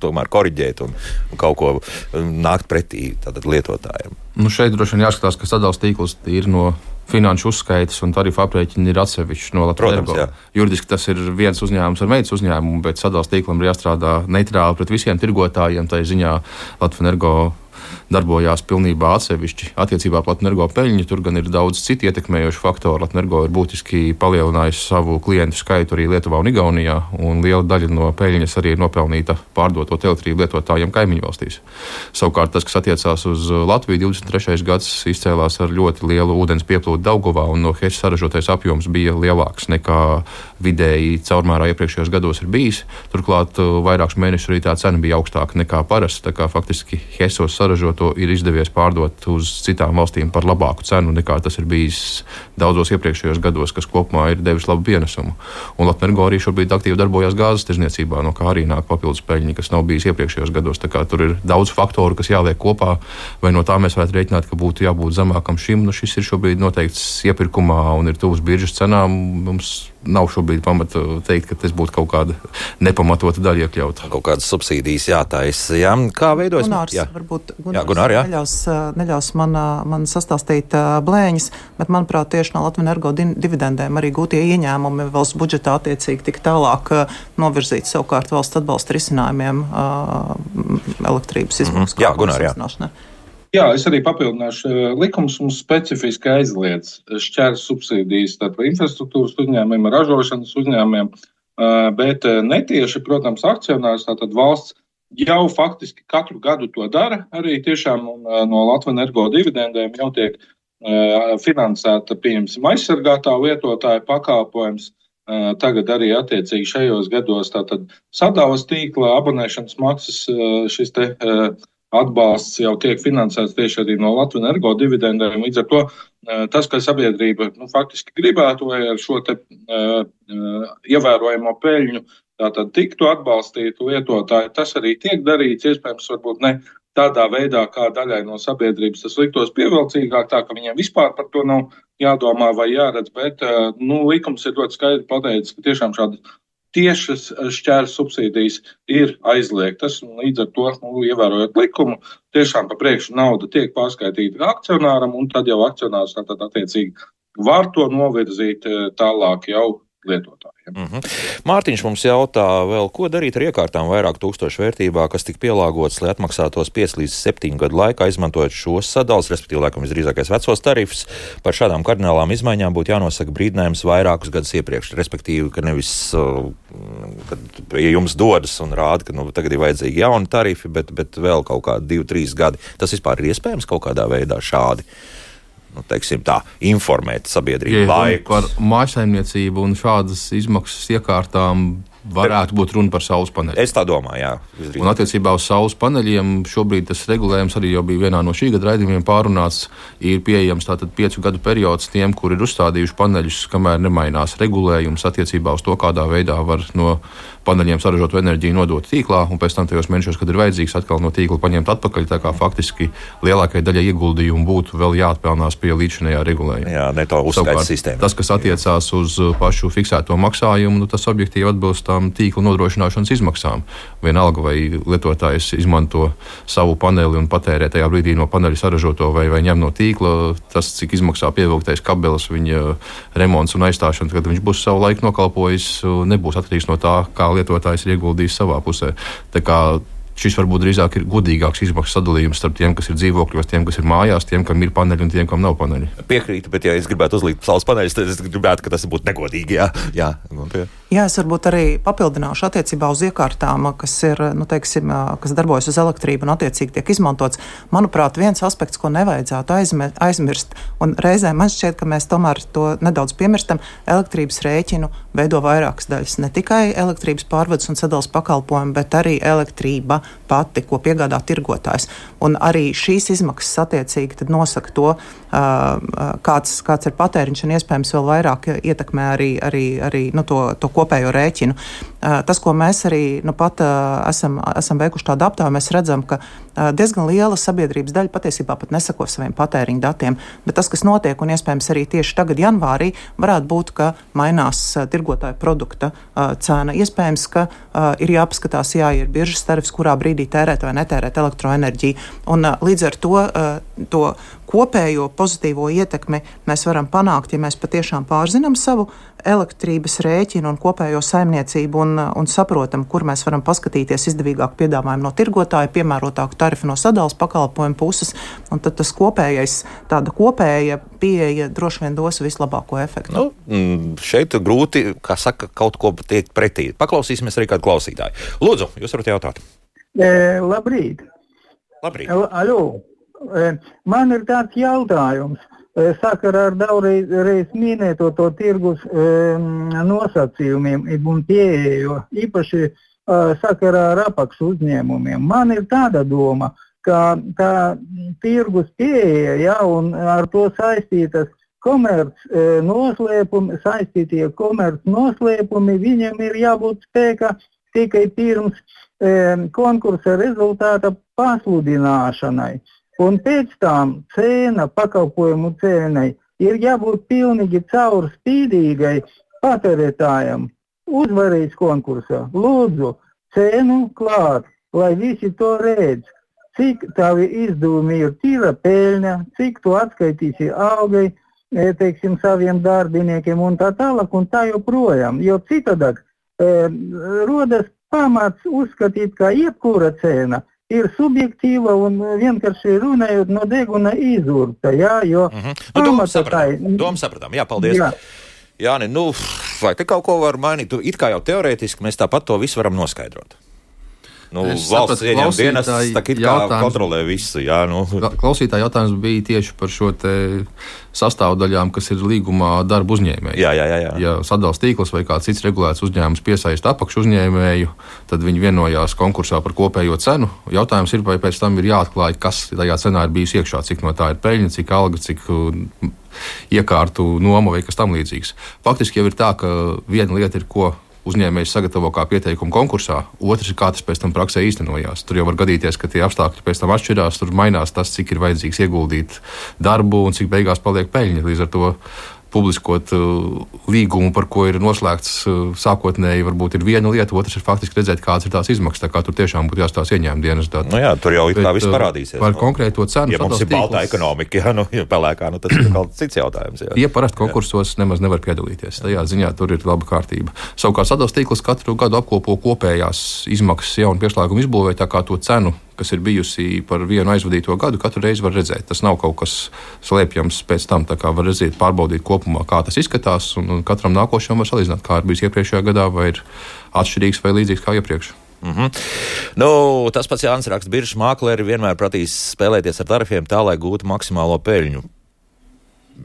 Speaker 1: kā korrigēt un, un kaut ko um, nākt pretī lietotājiem.
Speaker 3: Nu šeit droši vien jāskatās, ka sadalījums tīkls ir no finanšu uzskaitas un tarifu aprēķini ir atsevišķi no Latvijas. Juridiski tas ir viens uzņēmums ar meitas uzņēmumu, bet sadalījums tīklam ir jāstrādā neitrāli pret visiem tirgotājiem. Tā ziņā Latvijas energo darbojās pilnībā atsevišķi attiecībā pret energo peļņu. Tur gan ir daudz citu ietekmējošu faktoru. Energo ir būtiski palielinājusi savu klientu skaitu arī Lietuvā un Igaunijā, un liela daļa no peļņas arī ir nopelnīta pārdotot elektrību lietotājiem kaimiņu valstīs. Savukārt tas, kas attiecās uz Latviju, 23. gads izcēlās ar ļoti lielu ūdens pieplūdu Daugavā, un no HES saražotais apjoms bija lielāks nekā vidēji caurmērā iepriekšējos gados ir bijis. Turklāt vairākus mēnešus arī tā cena bija augstāka nekā parasti. Faktiski HESOS saražoto ir izdevies pārdot uz citām valstīm par labāku cenu nekā tas ir bijis daudzos iepriekšējos gados, kas kopumā ir devis labu pienesumu. Un Latvijas arī šobrīd aktīvi darbojas gāzes tirzniecībā, no kā arī nāk papildus peļņa, kas nav bijis iepriekšējos gados. Tur ir daudz faktoru, kas jāliek kopā, vai no tā mēs varētu rēķināt, ka būtu jābūt zemākam šim. Nu, šis ir šobrīd noteikts iepirkumā un ir tuvs biržas cenām. Mums nav šobrīd pamata teikt, ka tas būtu kaut kāda nepamatota daļa iekļauta.
Speaker 1: Kaut kādas subsīdijas jātaisa. Jā. Kā veidojas?
Speaker 2: Gunārs, jā, varbūt Gunārs, jā, Gunār, jā. Neļaus, neļaus man, man sastāstīt blēņas, bet manuprāt tieši no Latvijas energo dividendēm arī gūtie ieņēmumi valsts budžetā attiecīgi tik tālāk novirzīt savukārt valsts atbalsta risinājumiem elektrības izmaksas.
Speaker 1: Mm -hmm. Gunār, jā.
Speaker 4: Es arī papildināšu. Likums mums specifiski aizliedz šķērs subsīdijas infrastruktūras uzņēmumiem, ražošanas uzņēmumiem, bet netieši, protams, akcionārs, tātad valsts jau faktiski katru gadu to dara. Arī tiešām no Latvijas energo dividendēm jau tiek finansēta, pieņemsim, aizsargātā lietotāja pakalpojums. Tagad arī attiecīgi šajos gados sadalās tīkla abonēšanas maksas šis te atbalsts jau tiek finansēts tieši arī no Latvijas energo dividendēm. Līdz ar to eh, tas, ka sabiedrība nu, faktiski gribētu, lai ar šo te, uh, ievērojamo peļņu tātad tiktu atbalstīti lietotāji, tas arī tiek darīts. Iespējams, varbūt ne tādā veidā, kā daļai no sabiedrības tas liktos pievilcīgāk, tā ka viņiem vispār par to nav jādomā vai jāredz, bet nu, likums ir ļoti skaidri pateicis, ka tiešām šāda tiešas šķērs subsīdijas ir aizliegtas. Līdz ar to, nu, ievērojot likumu, tiešām pa priekšu nauda tiek pārskaitīta akcionāram, un tad jau akcionārs tad, attiecīgi var to novirzīt eh, tālāk jau lietotājiem.
Speaker 1: Mm -hmm. Mārtiņš mums jautā, vēl, ko darīt ar iekārtām vairāk tūkstošu vērtībā, kas tika pielāgotas, lai atmaksātos 5 līdz 7 gadu laikā, izmantojot šos sadalus, respektīvi, laikam visdrīzākais vecos tarifus. Par šādām kardinālām izmaiņām būtu jānosaka brīdinājums vairākus gadus iepriekš, respektīvi, ka nevis, uh, kad ja jums dodas un rāda, ka nu, tagad ir vajadzīgi jauni tarifi, bet, bet vēl kaut kādi 2-3 gadi. Tas vispār ir iespējams kaut kādā veidā šādi nu, teiksim, tā, informēt sabiedrību ja
Speaker 3: par mājsaimniecību un šādas izmaksas iekārtām varētu būt runa par saules paneļiem.
Speaker 1: Es tā domāju, jā.
Speaker 3: Un attiecībā uz saules paneļiem šobrīd tas regulējums arī jau bija vienā no šī gada raidījumiem pārunāts. Ir pieejams tātad piecu gadu periods tiem, kur ir uzstādījuši paneļus, kamēr nemainās regulējums attiecībā uz to, kādā veidā var no paneļiem saražotu enerģiju nodot tīklā, un pēc tam tajos mēnešos, kad ir vajadzīgs, atkal no tīkla paņemt atpakaļ. Tā kā faktiski lielākajai daļai ieguldījumu būtu vēl jāatpelnās pie līdzinējā regulējuma.
Speaker 1: Jā, ne tā uzskaita sistēma.
Speaker 3: Tas, kas attiecās uz pašu fiksēto maksājumu, nu, tas objektīvi atbilst tām tīkla nodrošināšanas izmaksām. Vienalga, vai lietotājs izmanto savu paneli un patērē tajā brīdī no paneļa saražoto vai, vai ņem no tīkla, tas, cik izmaksā pievilktais kabelis, viņa remonts un aizstāšana, kad viņš būs savu laiku nokalpojis, nebūs atkarīgs no tā, kā lietotājs ir ieguldījis savā pusē. Šis varbūt drīzāk ir godīgāks izmaksu sadalījums starp tiem, kas ir dzīvokļos, tiem, kas ir mājās, tiem, kam ir paneļi un tiem, kam nav paneļi.
Speaker 1: Piekrītu, bet, ja es gribētu uzlikt saules paneļus, tad es gribētu, ka tas būtu negodīgi. Jā, jā.
Speaker 2: Jā es varbūt arī papildināšu attiecībā uz iekārtām, kas, ir, nu, teiksim, kas darbojas uz elektrību un attiecīgi tiek izmantots. Manuprāt, viens aspekts, ko nevajadzētu aizmirst, un reizē man šķiet, ka mēs tomēr to nedaudz piemirstam, elektrības rēķinu veido vairākas daļas. Ne tikai elektrības pārvades un sadales pakalpojumi, bet arī elektrība pati, ko piegādā tirgotājs. Un arī šīs izmaksas attiecīgi nosaka to, kāds, kāds ir patēriņš un iespējams vēl vairāk ietekmē arī, arī, arī nu, to, to kopējo rēķinu. Tas, ko mēs arī nu, pat esam, esam veikuši tādu aptauju, mēs redzam, ka diezgan liela sabiedrības daļa patiesībā pat nesako saviem patēriņa datiem. Bet tas, kas notiek, un iespējams arī tieši tagad, janvārī, varētu būt, ka mainās tirgotāja produkta cena. Iespējams, ka ir jāpaskatās, jā, ir biržas tarifs, kurā brīdī tērēt vai netērēt elektroenerģiju. Un, līdz ar to, to kopējo pozitīvo ietekmi mēs varam panākt, ja mēs patiešām pārzinām savu elektrības rēķinu un kopējo saimniecību un, un saprotam, kur mēs varam paskatīties izdevīgāku piedāvājumu no tirgotāja, piemērotāku tarifu no sadales pakalpojumu puses. Tad tas kopējais, tāda kopēja pieeja droši vien dos vislabāko efektu.
Speaker 1: Nu, mm, šeit grūti, kā saka, kaut ko teikt pretī. Paklausīsimies arī kādu klausītāju. Lūdzu, jūs varat jautāt.
Speaker 5: E, labrīt!
Speaker 1: Labrīt!
Speaker 5: Alo! Man ir tāds jautājums sakarā ar daudzreiz minēto to tirgus nosacījumiem un pieeju, īpaši sakarā ar apakšu uzņēmumiem. Man ir tāda doma, ka tā tirgus pieeja ja, un ar to saistītas komerc noslēpumi, saistītie komerc noslēpumi, viņam ir jābūt spēkā tikai pirms e, konkursa rezultāta pasludināšanai. Un pēc tam cena, pakalpojumu cenai ir jābūt pilnīgi caurspīdīgai patērētājam. Uzvarējis konkursā, lūdzu, cenu klāt, lai visi to redz. Cik tavi izdevumi ir tīra peļņa, cik tu atskaitīsi algai, e, teiksim, saviem darbiniekiem un tā tālāk un tā joprojām. Jo citādāk e, rodas pamats uzskatīt, ka jebkura cena ir subjektīva un vienkārši runājot no deguna izurta. Jā, jo
Speaker 1: mm -hmm. nu, domu sapratām. Domu sapratām. Jā, paldies. Jā. Jā, ne, nu, vai te kaut ko var mainīt? It kā jau teorētiski mēs tāpat to visu varam noskaidrot. Nu, es valsts ieņēmuma dienas kontrolē visu. Jā, nu.
Speaker 3: Klausītāja jautājums bija tieši par šo sastāvdaļām, kas ir līgumā darba uzņēmēji.
Speaker 1: Jā, jā, jā, jā.
Speaker 3: Ja sadalījums tīkls vai kāds cits regulēts uzņēmums piesaista apakšu uzņēmēju, tad viņi vienojās konkursā par kopējo cenu. Jautājums ir, vai pēc tam ir jāatklāj, kas tajā cenā ir bijis iekšā, cik no tā ir peļņa, cik alga, cik iekārtu noma vai kas tam līdzīgs. Faktiski jau ir tā, ka viena lieta ir, ko uzņēmējs sagatavo kā pieteikumu konkursā, otrs ir kā tas pēc tam praksē īstenojās. Tur jau var gadīties, ka tie apstākļi pēc tam atšķirās, tur mainās tas, cik ir vajadzīgs ieguldīt darbu un cik beigās paliek peļņa. Līdz ar to publiskot uh, līgumu, par ko ir noslēgts uh, sākotnēji, varbūt ir viena lieta, otrs ir faktiski redzēt, kādas ir tās izmaksas. Tā kā tur tiešām būtu jāstāsta ieņēmuma dienas dati.
Speaker 1: Nu jā, tur jau ir kā viss uh, parādīsies.
Speaker 3: Par nu, konkrēto cenu.
Speaker 1: Ja mums ir balta ekonomika, jā, nu, ja pelēkā, nu, tas ir kaut cits jautājums. Jā.
Speaker 3: Ja parasti konkursos jā. nemaz nevar piedalīties, tajā ziņā tur ir laba kārtība. Savukārt sadalījums tīkls katru gadu apkopo kopējās izmaksas jaunu pieslēgumu izbūvē, tā kā to cenu kas ir bijusi par vienu aizvadīto gadu, katru reizi var redzēt. Tas nav kaut kas slēpjams pēc tam. Tā kā var redzēt, pārbaudīt kopumā, kā tas izskatās, un katram nākošajam var salīdzināt, kā ir bijis iepriekšējā gadā, vai ir atšķirīgs vai līdzīgs kā iepriekš.
Speaker 1: Mm -hmm. nu, tas pats Jānis raksta, ka biržas mākleri vienmēr prasīs spēlēties ar tarifiem tā, lai gūtu maksimālo peļņu.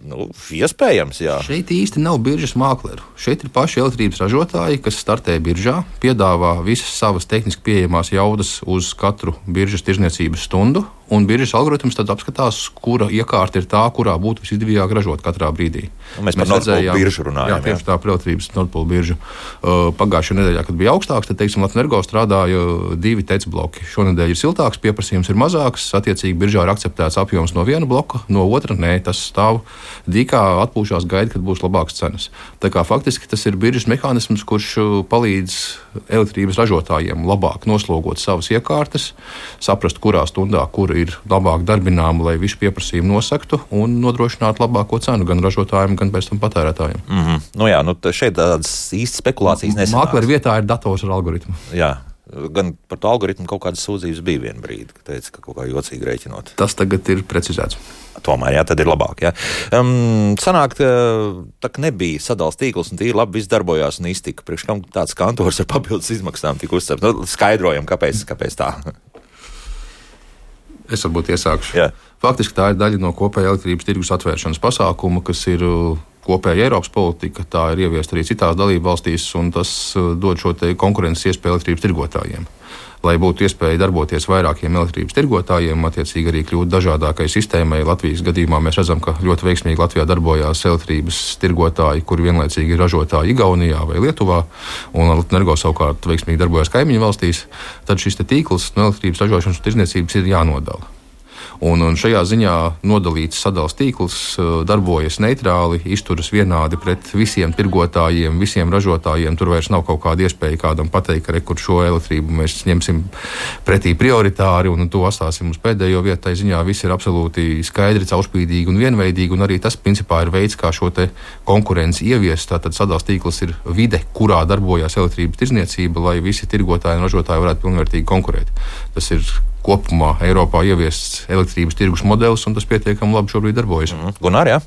Speaker 1: Nu, iespējams, jā.
Speaker 3: Šeit īsti nav biržas mākleru. Šeit ir paši elektrības ražotāji, kas startē biržā, piedāvā visas savas tehniski pieejamās jaudas uz katru biržas tirzniecības stundu Un biržas algoritms tad apskatās, kura iekārta ir tā, kurā būtu visizdevīgāk ražot katrā brīdī.
Speaker 1: Nu, mēs, mēs Nordpolu biržu runājam.
Speaker 3: Jā, tieši jā. tā, elektrības Nordpolu birža. Uh, Pagājušajā nedēļā, kad bija augstāks, tad, teiksim, Latvijas energo strādāja divi teicu bloki. Šonadēļ ir siltāks, pieprasījums ir mazāks, attiecīgi biržā ir akceptēts apjoms no viena bloka, no otra nē, tas stāv dīkā, atpūšās, gaida, kad būs labākas cenas. Tā kā faktiski tas ir biržas mehānisms, kurš palīdz elektrības ražotājiem labāk noslogot savas iekārtas, saprast, kurā stundā, kur ir labāk darbināma, lai visu pieprasījumu nosaktu un nodrošinātu labāko cenu gan ražotājiem, gan pēc tam patērētājiem.
Speaker 1: Mm -hmm. nu jā, nu šeit tādas īstas spekulācijas nesanāk.
Speaker 3: Mākslinieka vietā ir dators ar algoritmu.
Speaker 1: Jā. Gan par to algoritmu kaut kādas sūdzības bija vienā brīdī, kad teica, ka kaut kā jocīgi rēķinot.
Speaker 3: Tas tagad ir precizēts.
Speaker 1: Tomēr, jā, tad ir labāk. Jā. Um, sanāk, tā ka nebija sadalījums tīkls un tīri labi viss darbojās un iztika. Priekš kam tāds kantors ar papildus izmaksām tika uzcepts? Nu, skaidrojam, kāpēc, kāpēc tā.
Speaker 3: Es varbūt iesākšu. Jā. Faktiski tā ir daļa no kopējā elektrības tirgus atvēršanas pasākuma, kas ir uh, kopēja Eiropas politika. Tā ir ieviesta arī citās dalību valstīs, un tas uh, dod šo konkurences iespēju elektrības tirgotājiem. Lai būtu iespēja darboties vairākiem elektrības tirgotājiem, attiecīgi arī kļūt dažādākai sistēmai. Latvijas gadījumā mēs redzam, ka ļoti veiksmīgi Latvijā darbojās elektrības tirgotāji, kur vienlaicīgi ir ražotāji Igaunijā vai Lietuvā, un Energo savukārt veiksmīgi darbojas kaimiņu valstīs. Tad šis tīkls no elektrības ražošanas un tirdzniecības ir jānodala. Un, un šajā ziņā nodalīts sadalījums tīkls uh, darbojas neitrāli, izturas vienādi pret visiem tirgotājiem, visiem ražotājiem. Tur vairs nav kaut kāda iespēja kādam pateikt, ka kur šo elektrību mēs ņemsim pretī prioritāri un to atstāsim uz pēdējo vietu. Tā ziņā viss ir absolūti skaidri, caurspīdīgi un vienveidīgi. Un arī tas principā ir veids, kā šo konkurenci ieviest. Tātad sadalījums tīkls ir vide, kurā darbojas elektrības tirzniecība, lai visi tirgotāji un ražotāji varētu pilnvērtīgi konkurēt. Tas ir kopumā Eiropā ieviests elektrības tirgus modelis, un tas pietiekami labi šobrīd darbojas. Mm
Speaker 1: -hmm. Gunār, jā.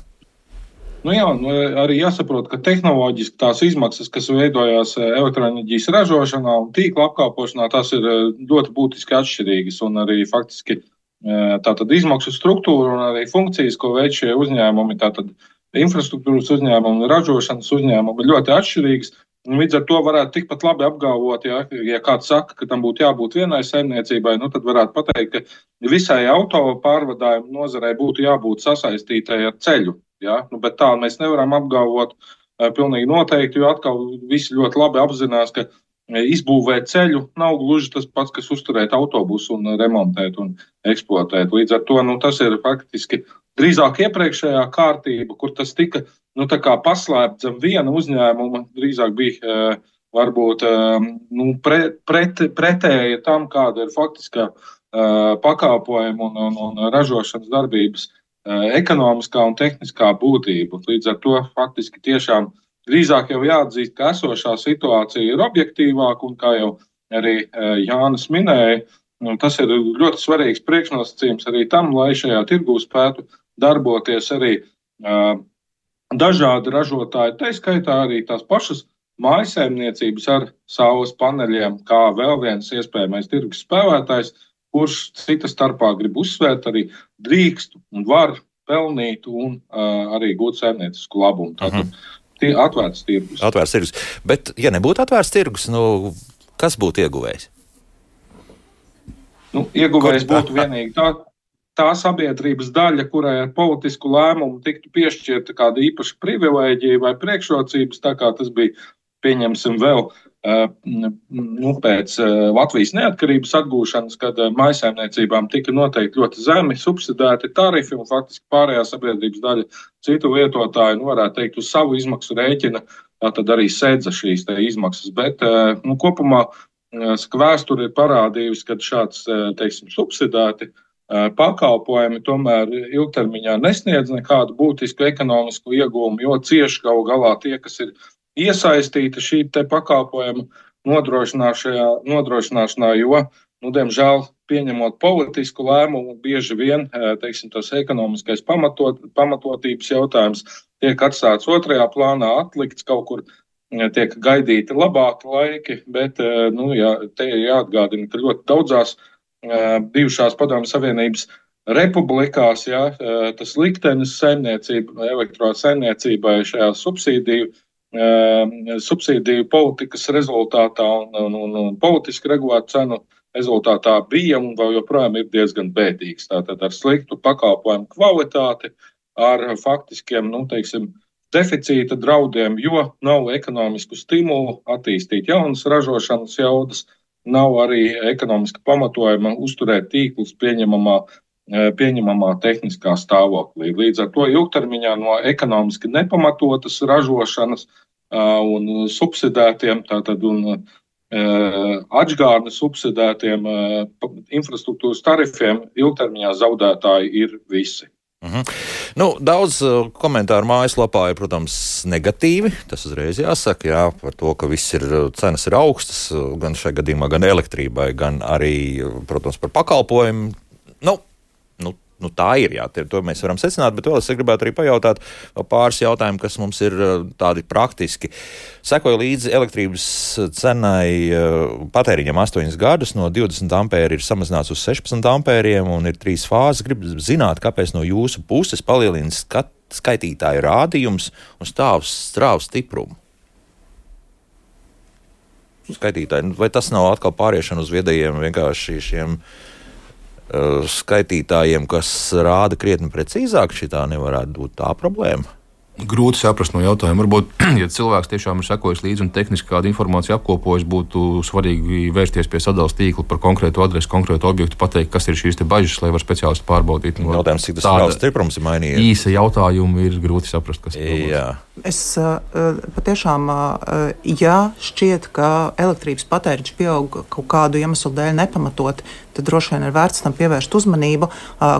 Speaker 4: Nu jā, nu arī jāsaprot, ka tehnoloģiski tās izmaksas, kas veidojās eh, elektroenerģijas ražošanā un tīkla apkalpošanā, tas ir eh, ļoti būtiski atšķirīgas. Un arī faktiski eh, tātad izmaksu struktūra un arī funkcijas, ko veic šie uzņēmumi, tātad infrastruktūras uzņēmumi un ražošanas uzņēmumi, ir ļoti atšķirīgas. Līdz ar to varētu tikpat labi apgalvot, ja, ja kāds saka, ka tam būtu jābūt vienai saimniecībai, nu, tad varētu pateikt, ka visai auto pārvadājumu nozarei būtu jābūt sasaistītai ar ceļu. Ja? Nu, bet tā mēs nevaram apgalvot uh, pilnīgi noteikti, jo atkal visi ļoti labi apzinās, ka izbūvēt ceļu nav gluži tas pats, kas uzturēt autobusu un remontēt un eksploatēt. Līdz ar to nu, tas ir faktiski drīzāk iepriekšējā kārtība, kur tas tika nu, paslēpts zem viena uzņēmuma, drīzāk bija eh, varbūt eh, nu, pre, pret, pretēja tam, kāda ir faktiskā eh, pakalpojuma un, un, un ražošanas darbības ekonomiskā un tehniskā būtība. Līdz ar to faktiski tiešām drīzāk jau jāatzīst, ka esošā situācija ir objektīvāka un, kā jau arī Jānis minēja, nu, tas ir ļoti svarīgs priekšnosacījums arī tam, lai šajā tirgū spētu darboties arī dažādi ražotāji, tā skaitā arī tās pašas mājsaimniecības ar saules paneļiem, kā vēl viens iespējamais tirgus spēlētājs, kurš cita starpā grib uzsvērt, arī drīkst un var pelnīt un uh, arī gūt saimniecisku labumu. Tātad uh -huh. tie atvērts tirgus.
Speaker 1: Atvērts tirgus. Bet, ja nebūtu atvērts tirgus, nu, kas būtu ieguvējis?
Speaker 4: Nu, ieguvējs būtu vienīgi tā, tā sabiedrības daļa, kurai ar politisku lēmumu tiktu piešķirta kāda īpaša privilēģija vai priekšrocības, tā kā tas bija, pieņemsim, vēl nu, pēc Latvijas neatkarības atgūšanas, kad maisaimniecībām tika noteikti ļoti zemi subsidēti tarifi un faktiski pārējā sabiedrības daļa citu lietotāju, nu, varētu teikt, uz savu izmaksu rēķina, tad arī sēdza šīs izmaksas. Bet nu, kopumā vēsture ir parādījusi, ka šāds, teiksim, subsidēti pakalpojumi tomēr ilgtermiņā nesniedz nekādu būtisku ekonomisku iegūmu, jo cieši galu galā tie, kas ir iesaistīti šī pakalpojuma nodrošināšanā, jo, nu, diemžēl, pieņemot politisku lēmumu, bieži vien teiksim, tas ekonomiskais pamatot, pamatotības jautājums tiek atstāts otrajā plānā, atlikts kaut kur. Tiek gaidīti labāki laiki, bet nu, jā, te ir jāatgādina, ka ļoti daudzās bijušās Padomju Savienības republikās ja, tas liktenis saimniecība, elektrosaimniecībai šajā subsīdiju subsīdiju politikas rezultātā un, un, un, un politiski regulētu cenu rezultātā bija un vēl joprojām ir diezgan bēdīgs. Tātad ar sliktu pakalpojumu kvalitāti, ar faktiskiem, nu, teiksim, deficīta draudiem, jo nav ekonomisku stimulu attīstīt jaunas ražošanas jaudas, nav arī ekonomiska pamatojuma uzturēt tīklus pieņemamā pieņemamā tehniskā stāvoklī. Līdz ar to ilgtermiņā no ekonomiski nepamatotas ražošanas un subsidētiem, tātad un atgādni subsidētiem infrastruktūras tarifiem ilgtermiņā zaudētāji ir visi.
Speaker 1: Mhm. Nu, daudz komentāru mājaslapā ir, protams, negatīvi. Tas uzreiz jāsaka, jā, par to, ka viss ir cenas ir augstas, gan šajā gadījumā, gan elektrībai, gan arī, protams, par pakalpojumu. Nu, nu, nu, tā ir. Jā, to mēs varam secināt, bet vēl es gribētu arī pajautāt pāris jautājumus, kas mums ir eh, tādi praktiski. Sekoja līdzi elektrības cenai eh, patēriņam 8 gadus, no 20 ampēri ir samazināts uz 16 ampēriem un ir trīs fāzes. Gribu zināt, kāpēc no jūsu puses palielina skat, skaitītāju rādījums un stāvs strāvas stiprumu. Skaitītāji, vai tas nav atkal pāriešana uz viedajiem vienkārši šiem uh, skaitītājiem, kas rāda krietni precīzāk, šī tā nevarētu būt tā problēma.
Speaker 3: Grūti saprast no jautājuma. Varbūt, ja cilvēks tiešām ir sekojis līdzi un tehniski kādu informāciju apkopojis, būtu svarīgi vērsties pie sadalījuma tīkla par konkrētu adresi, konkrētu objektu, pateikt, kas ir šīs bažas, lai var speciālisti pārbaudīt.
Speaker 1: Jautājums, cik tas ir stiprums ir mainījies?
Speaker 3: Īsa jautājuma ir grūti saprast, kas ir.
Speaker 2: Es uh, patiešām, uh, ja šķiet, ka elektrības patēriņš pieaug kaut kādu iemeslu dēļ nepamatot, tad droši vien ir vērts tam pievērst uzmanību.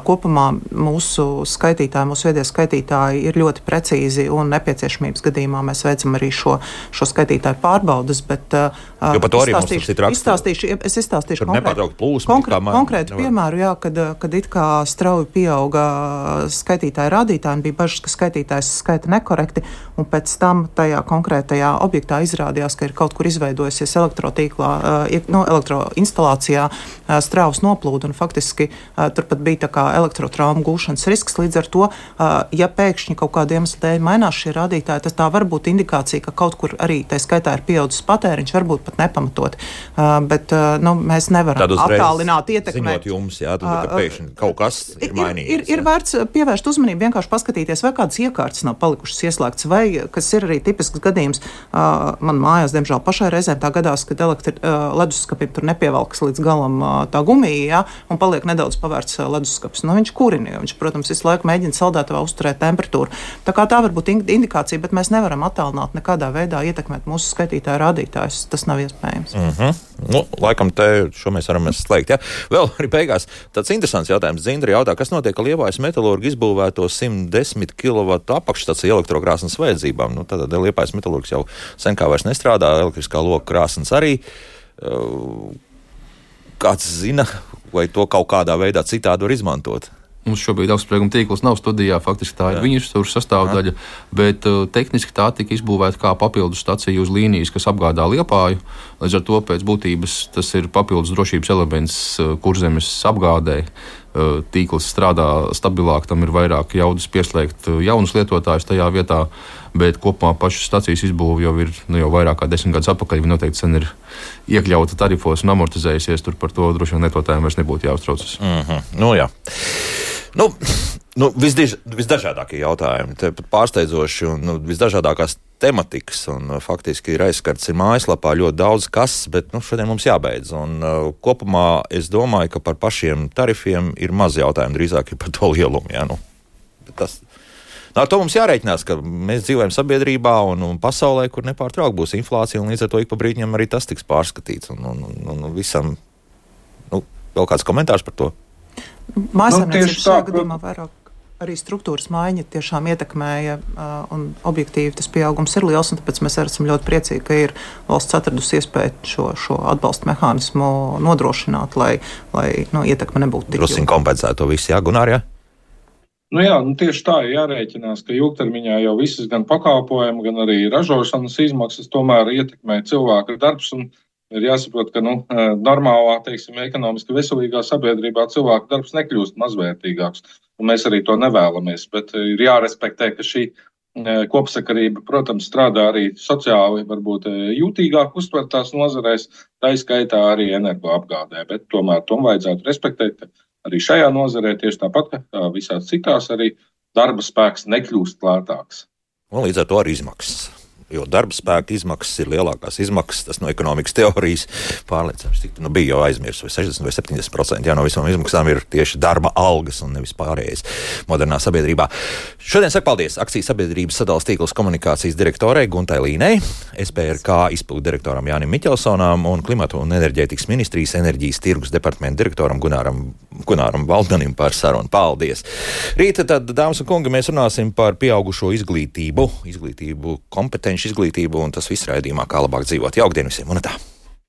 Speaker 2: Kopumā mūsu skaitītāji, mūsu viedie skaitītāji ir ļoti precīzi un nepieciešamības gadījumā mēs veicam arī šo, šo skaitītāju pārbaudas. Bet,
Speaker 1: jo par to arī mums ir raksts.
Speaker 2: Izstāstīšu, es izstāstīšu
Speaker 1: konkrētu,
Speaker 2: plūsmu, konkrē, konkrētu nevar. piemēru, jā, kad, kad it kā strauji pieauga skaitītāju rādītāji un bija bažas, ka skaitītājs skaita nekorekti, un pēc tam tajā konkrētajā objektā izrādījās, ka ir kaut kur izveidojusies elektrotīklā, no elektroinstalācijā strauji strāvas noplūda un faktiski uh, turpat bija elektrotraumu gūšanas risks. Līdz ar to, ja pēkšņi kaut kāda iemesla dēļ mainās šie rādītāji, tad tā var būt indikācija, ka kaut kur arī tā skaitā ir pieaudzis patēriņš, varbūt pat nepamatot. Bet nu, mēs nevaram attālināt ietekmēt.
Speaker 1: Jums, jā, tad, ka kaut kas ir mainījies.
Speaker 2: Ir, ir, ir vērts pievērst uzmanību, vienkārši paskatīties, vai kādas iekārtas nav palikušas ieslēgtas, vai kas ir arī tipisks gadījums. Uh, man mājās, diemžēl, pašai reizēm tā gadās, kad elektri, uh, leduskapim tur nepievelkas līdz galam uh, tā gumija, ja, un paliek nedaudz pavērts leduskapis. Nu, viņš kurina, jo viņš, protams, visu laiku mēģina saldētavā uzturēt temperatūru. Tā, tā var būt indikācija, bet mēs nevaram attālināt nekādā veidā ietekmēt mūsu skaitītāju rādītājus. Tas nav iespējams.
Speaker 1: Mm -hmm. Nu, laikam te šo mēs varam slēgt. Ja? Vēl arī beigās tāds interesants jautājums. Zindri jautā, kas notiek ar Liepājas metālurgu izbūvēto 110 kW apakšstāciju elektrokrāsnes vajadzībām. Nu, tad Liepājas metālurgs jau sen kā vairs nestrādā, elektriskā loka krāsnes arī. Kāds zina, vai to kaut kādā veidā citādi var izmantot.
Speaker 3: Mums šobrīd augstsprieguma tīkls nav studijā, faktiski tā ir Jā. viņas sastāvdaļa, Jā. bet uh, tehniski tā tika izbūvēta kā papildus stacija uz līnijas, kas apgādā liepāju. Līdz ar to pēc būtības tas ir papildus drošības elements uh, kurzemes apgādē. Uh, tīkls strādā stabilāk, tam ir vairāk jaudas pieslēgt uh, jaunus lietotājus tajā vietā, bet kopumā pašu stacijas izbūve jau ir nu, jau vairāk kā desmit gadus atpakaļ. Viņa noteikti sen ir iekļauta tarifos un amortizējusies. Tur par to droši vien lietotājiem vairs nebūtu jāuztraucas.
Speaker 1: Mm -hmm. nu, jā. Nu, Nu, visdiž, visdažādākie jautājumi, pārsteidzoši un nu, visdažādākās tematikas. Un, uh, faktiski ir aizskarts ir mājaslapā ļoti daudz kas, bet nu, šodien mums jābeidz. Un, uh, kopumā es domāju, ka par pašiem tarifiem ir maz jautājumu, drīzāk ir par to lielumu. Ja? Nu, tas, nu, ar to mums jārēķinās, ka mēs dzīvojam sabiedrībā un, un pasaulē, kur nepārtraukti būs inflācija, līdz ar to ik pa brīdim arī tas tiks pārskatīts. Un, un, un, un visam nu, vēl kāds komentārs par to?
Speaker 2: Mājasemniecības nu, šajā gadījumā vairāk arī struktūras maiņa tiešām ietekmēja, un objektīvi tas pieaugums ir liels. Tāpēc mēs esam ļoti priecīgi, ka ir valsts atradusi iespēju šo, šo atbalsta mehānismu nodrošināt, lai, lai nu, ietekme nebūtu tik
Speaker 1: liela. kompensēt to visu, jā, Gunār? Jā?
Speaker 4: Nu jā, nu tieši tā ir jārēķinās, ka ilgtermiņā jau visas gan pakalpojumu, gan arī ražošanas izmaksas tomēr ietekmē cilvēka darbs. Ir jāsaprot, ka nu, normālā, teiksim, ekonomiski veselīgā sabiedrībā cilvēka darbs nekļūst mazvērtīgāks mēs arī to nevēlamies. Bet ir jārespektē, ka šī kopsakarība, protams, strādā arī sociāli, varbūt jūtīgāk uztvertās nozarēs, tā izskaitā arī energoapgādē. Bet tomēr tom vajadzētu respektēt, ka arī šajā nozarē, tieši tāpat kā visās citās, arī darba spēks nekļūst lētāks.
Speaker 1: Un līdz ar to arī izmaksas jo darba spēka izmaksas ir lielākās izmaksas. Tas no ekonomikas teorijas pārliecināts. Nu, bija jau aizmirsts, vai 60 vai 70 procenti no visām izmaksām ir tieši darba algas un nevis pārējais modernā sabiedrībā. Šodien saku paldies akcijas sabiedrības sadalas tīklas komunikācijas direktorei Guntai Līnei, SPRK izpildu direktoram Jānim Miķelsonam un klimatu un enerģētikas ministrijas enerģijas tirgus departamenta direktoram Gunāram, Gunāram Valdanim par sarunu. Paldies! Rīta tad, dāmas un kungi, mēs runāsim par pieaugušo izglītību, izglītību kompetenci izglītību, un tas viss raidījumā, kā labāk dzīvot. Jaukdien visiem! Un tā!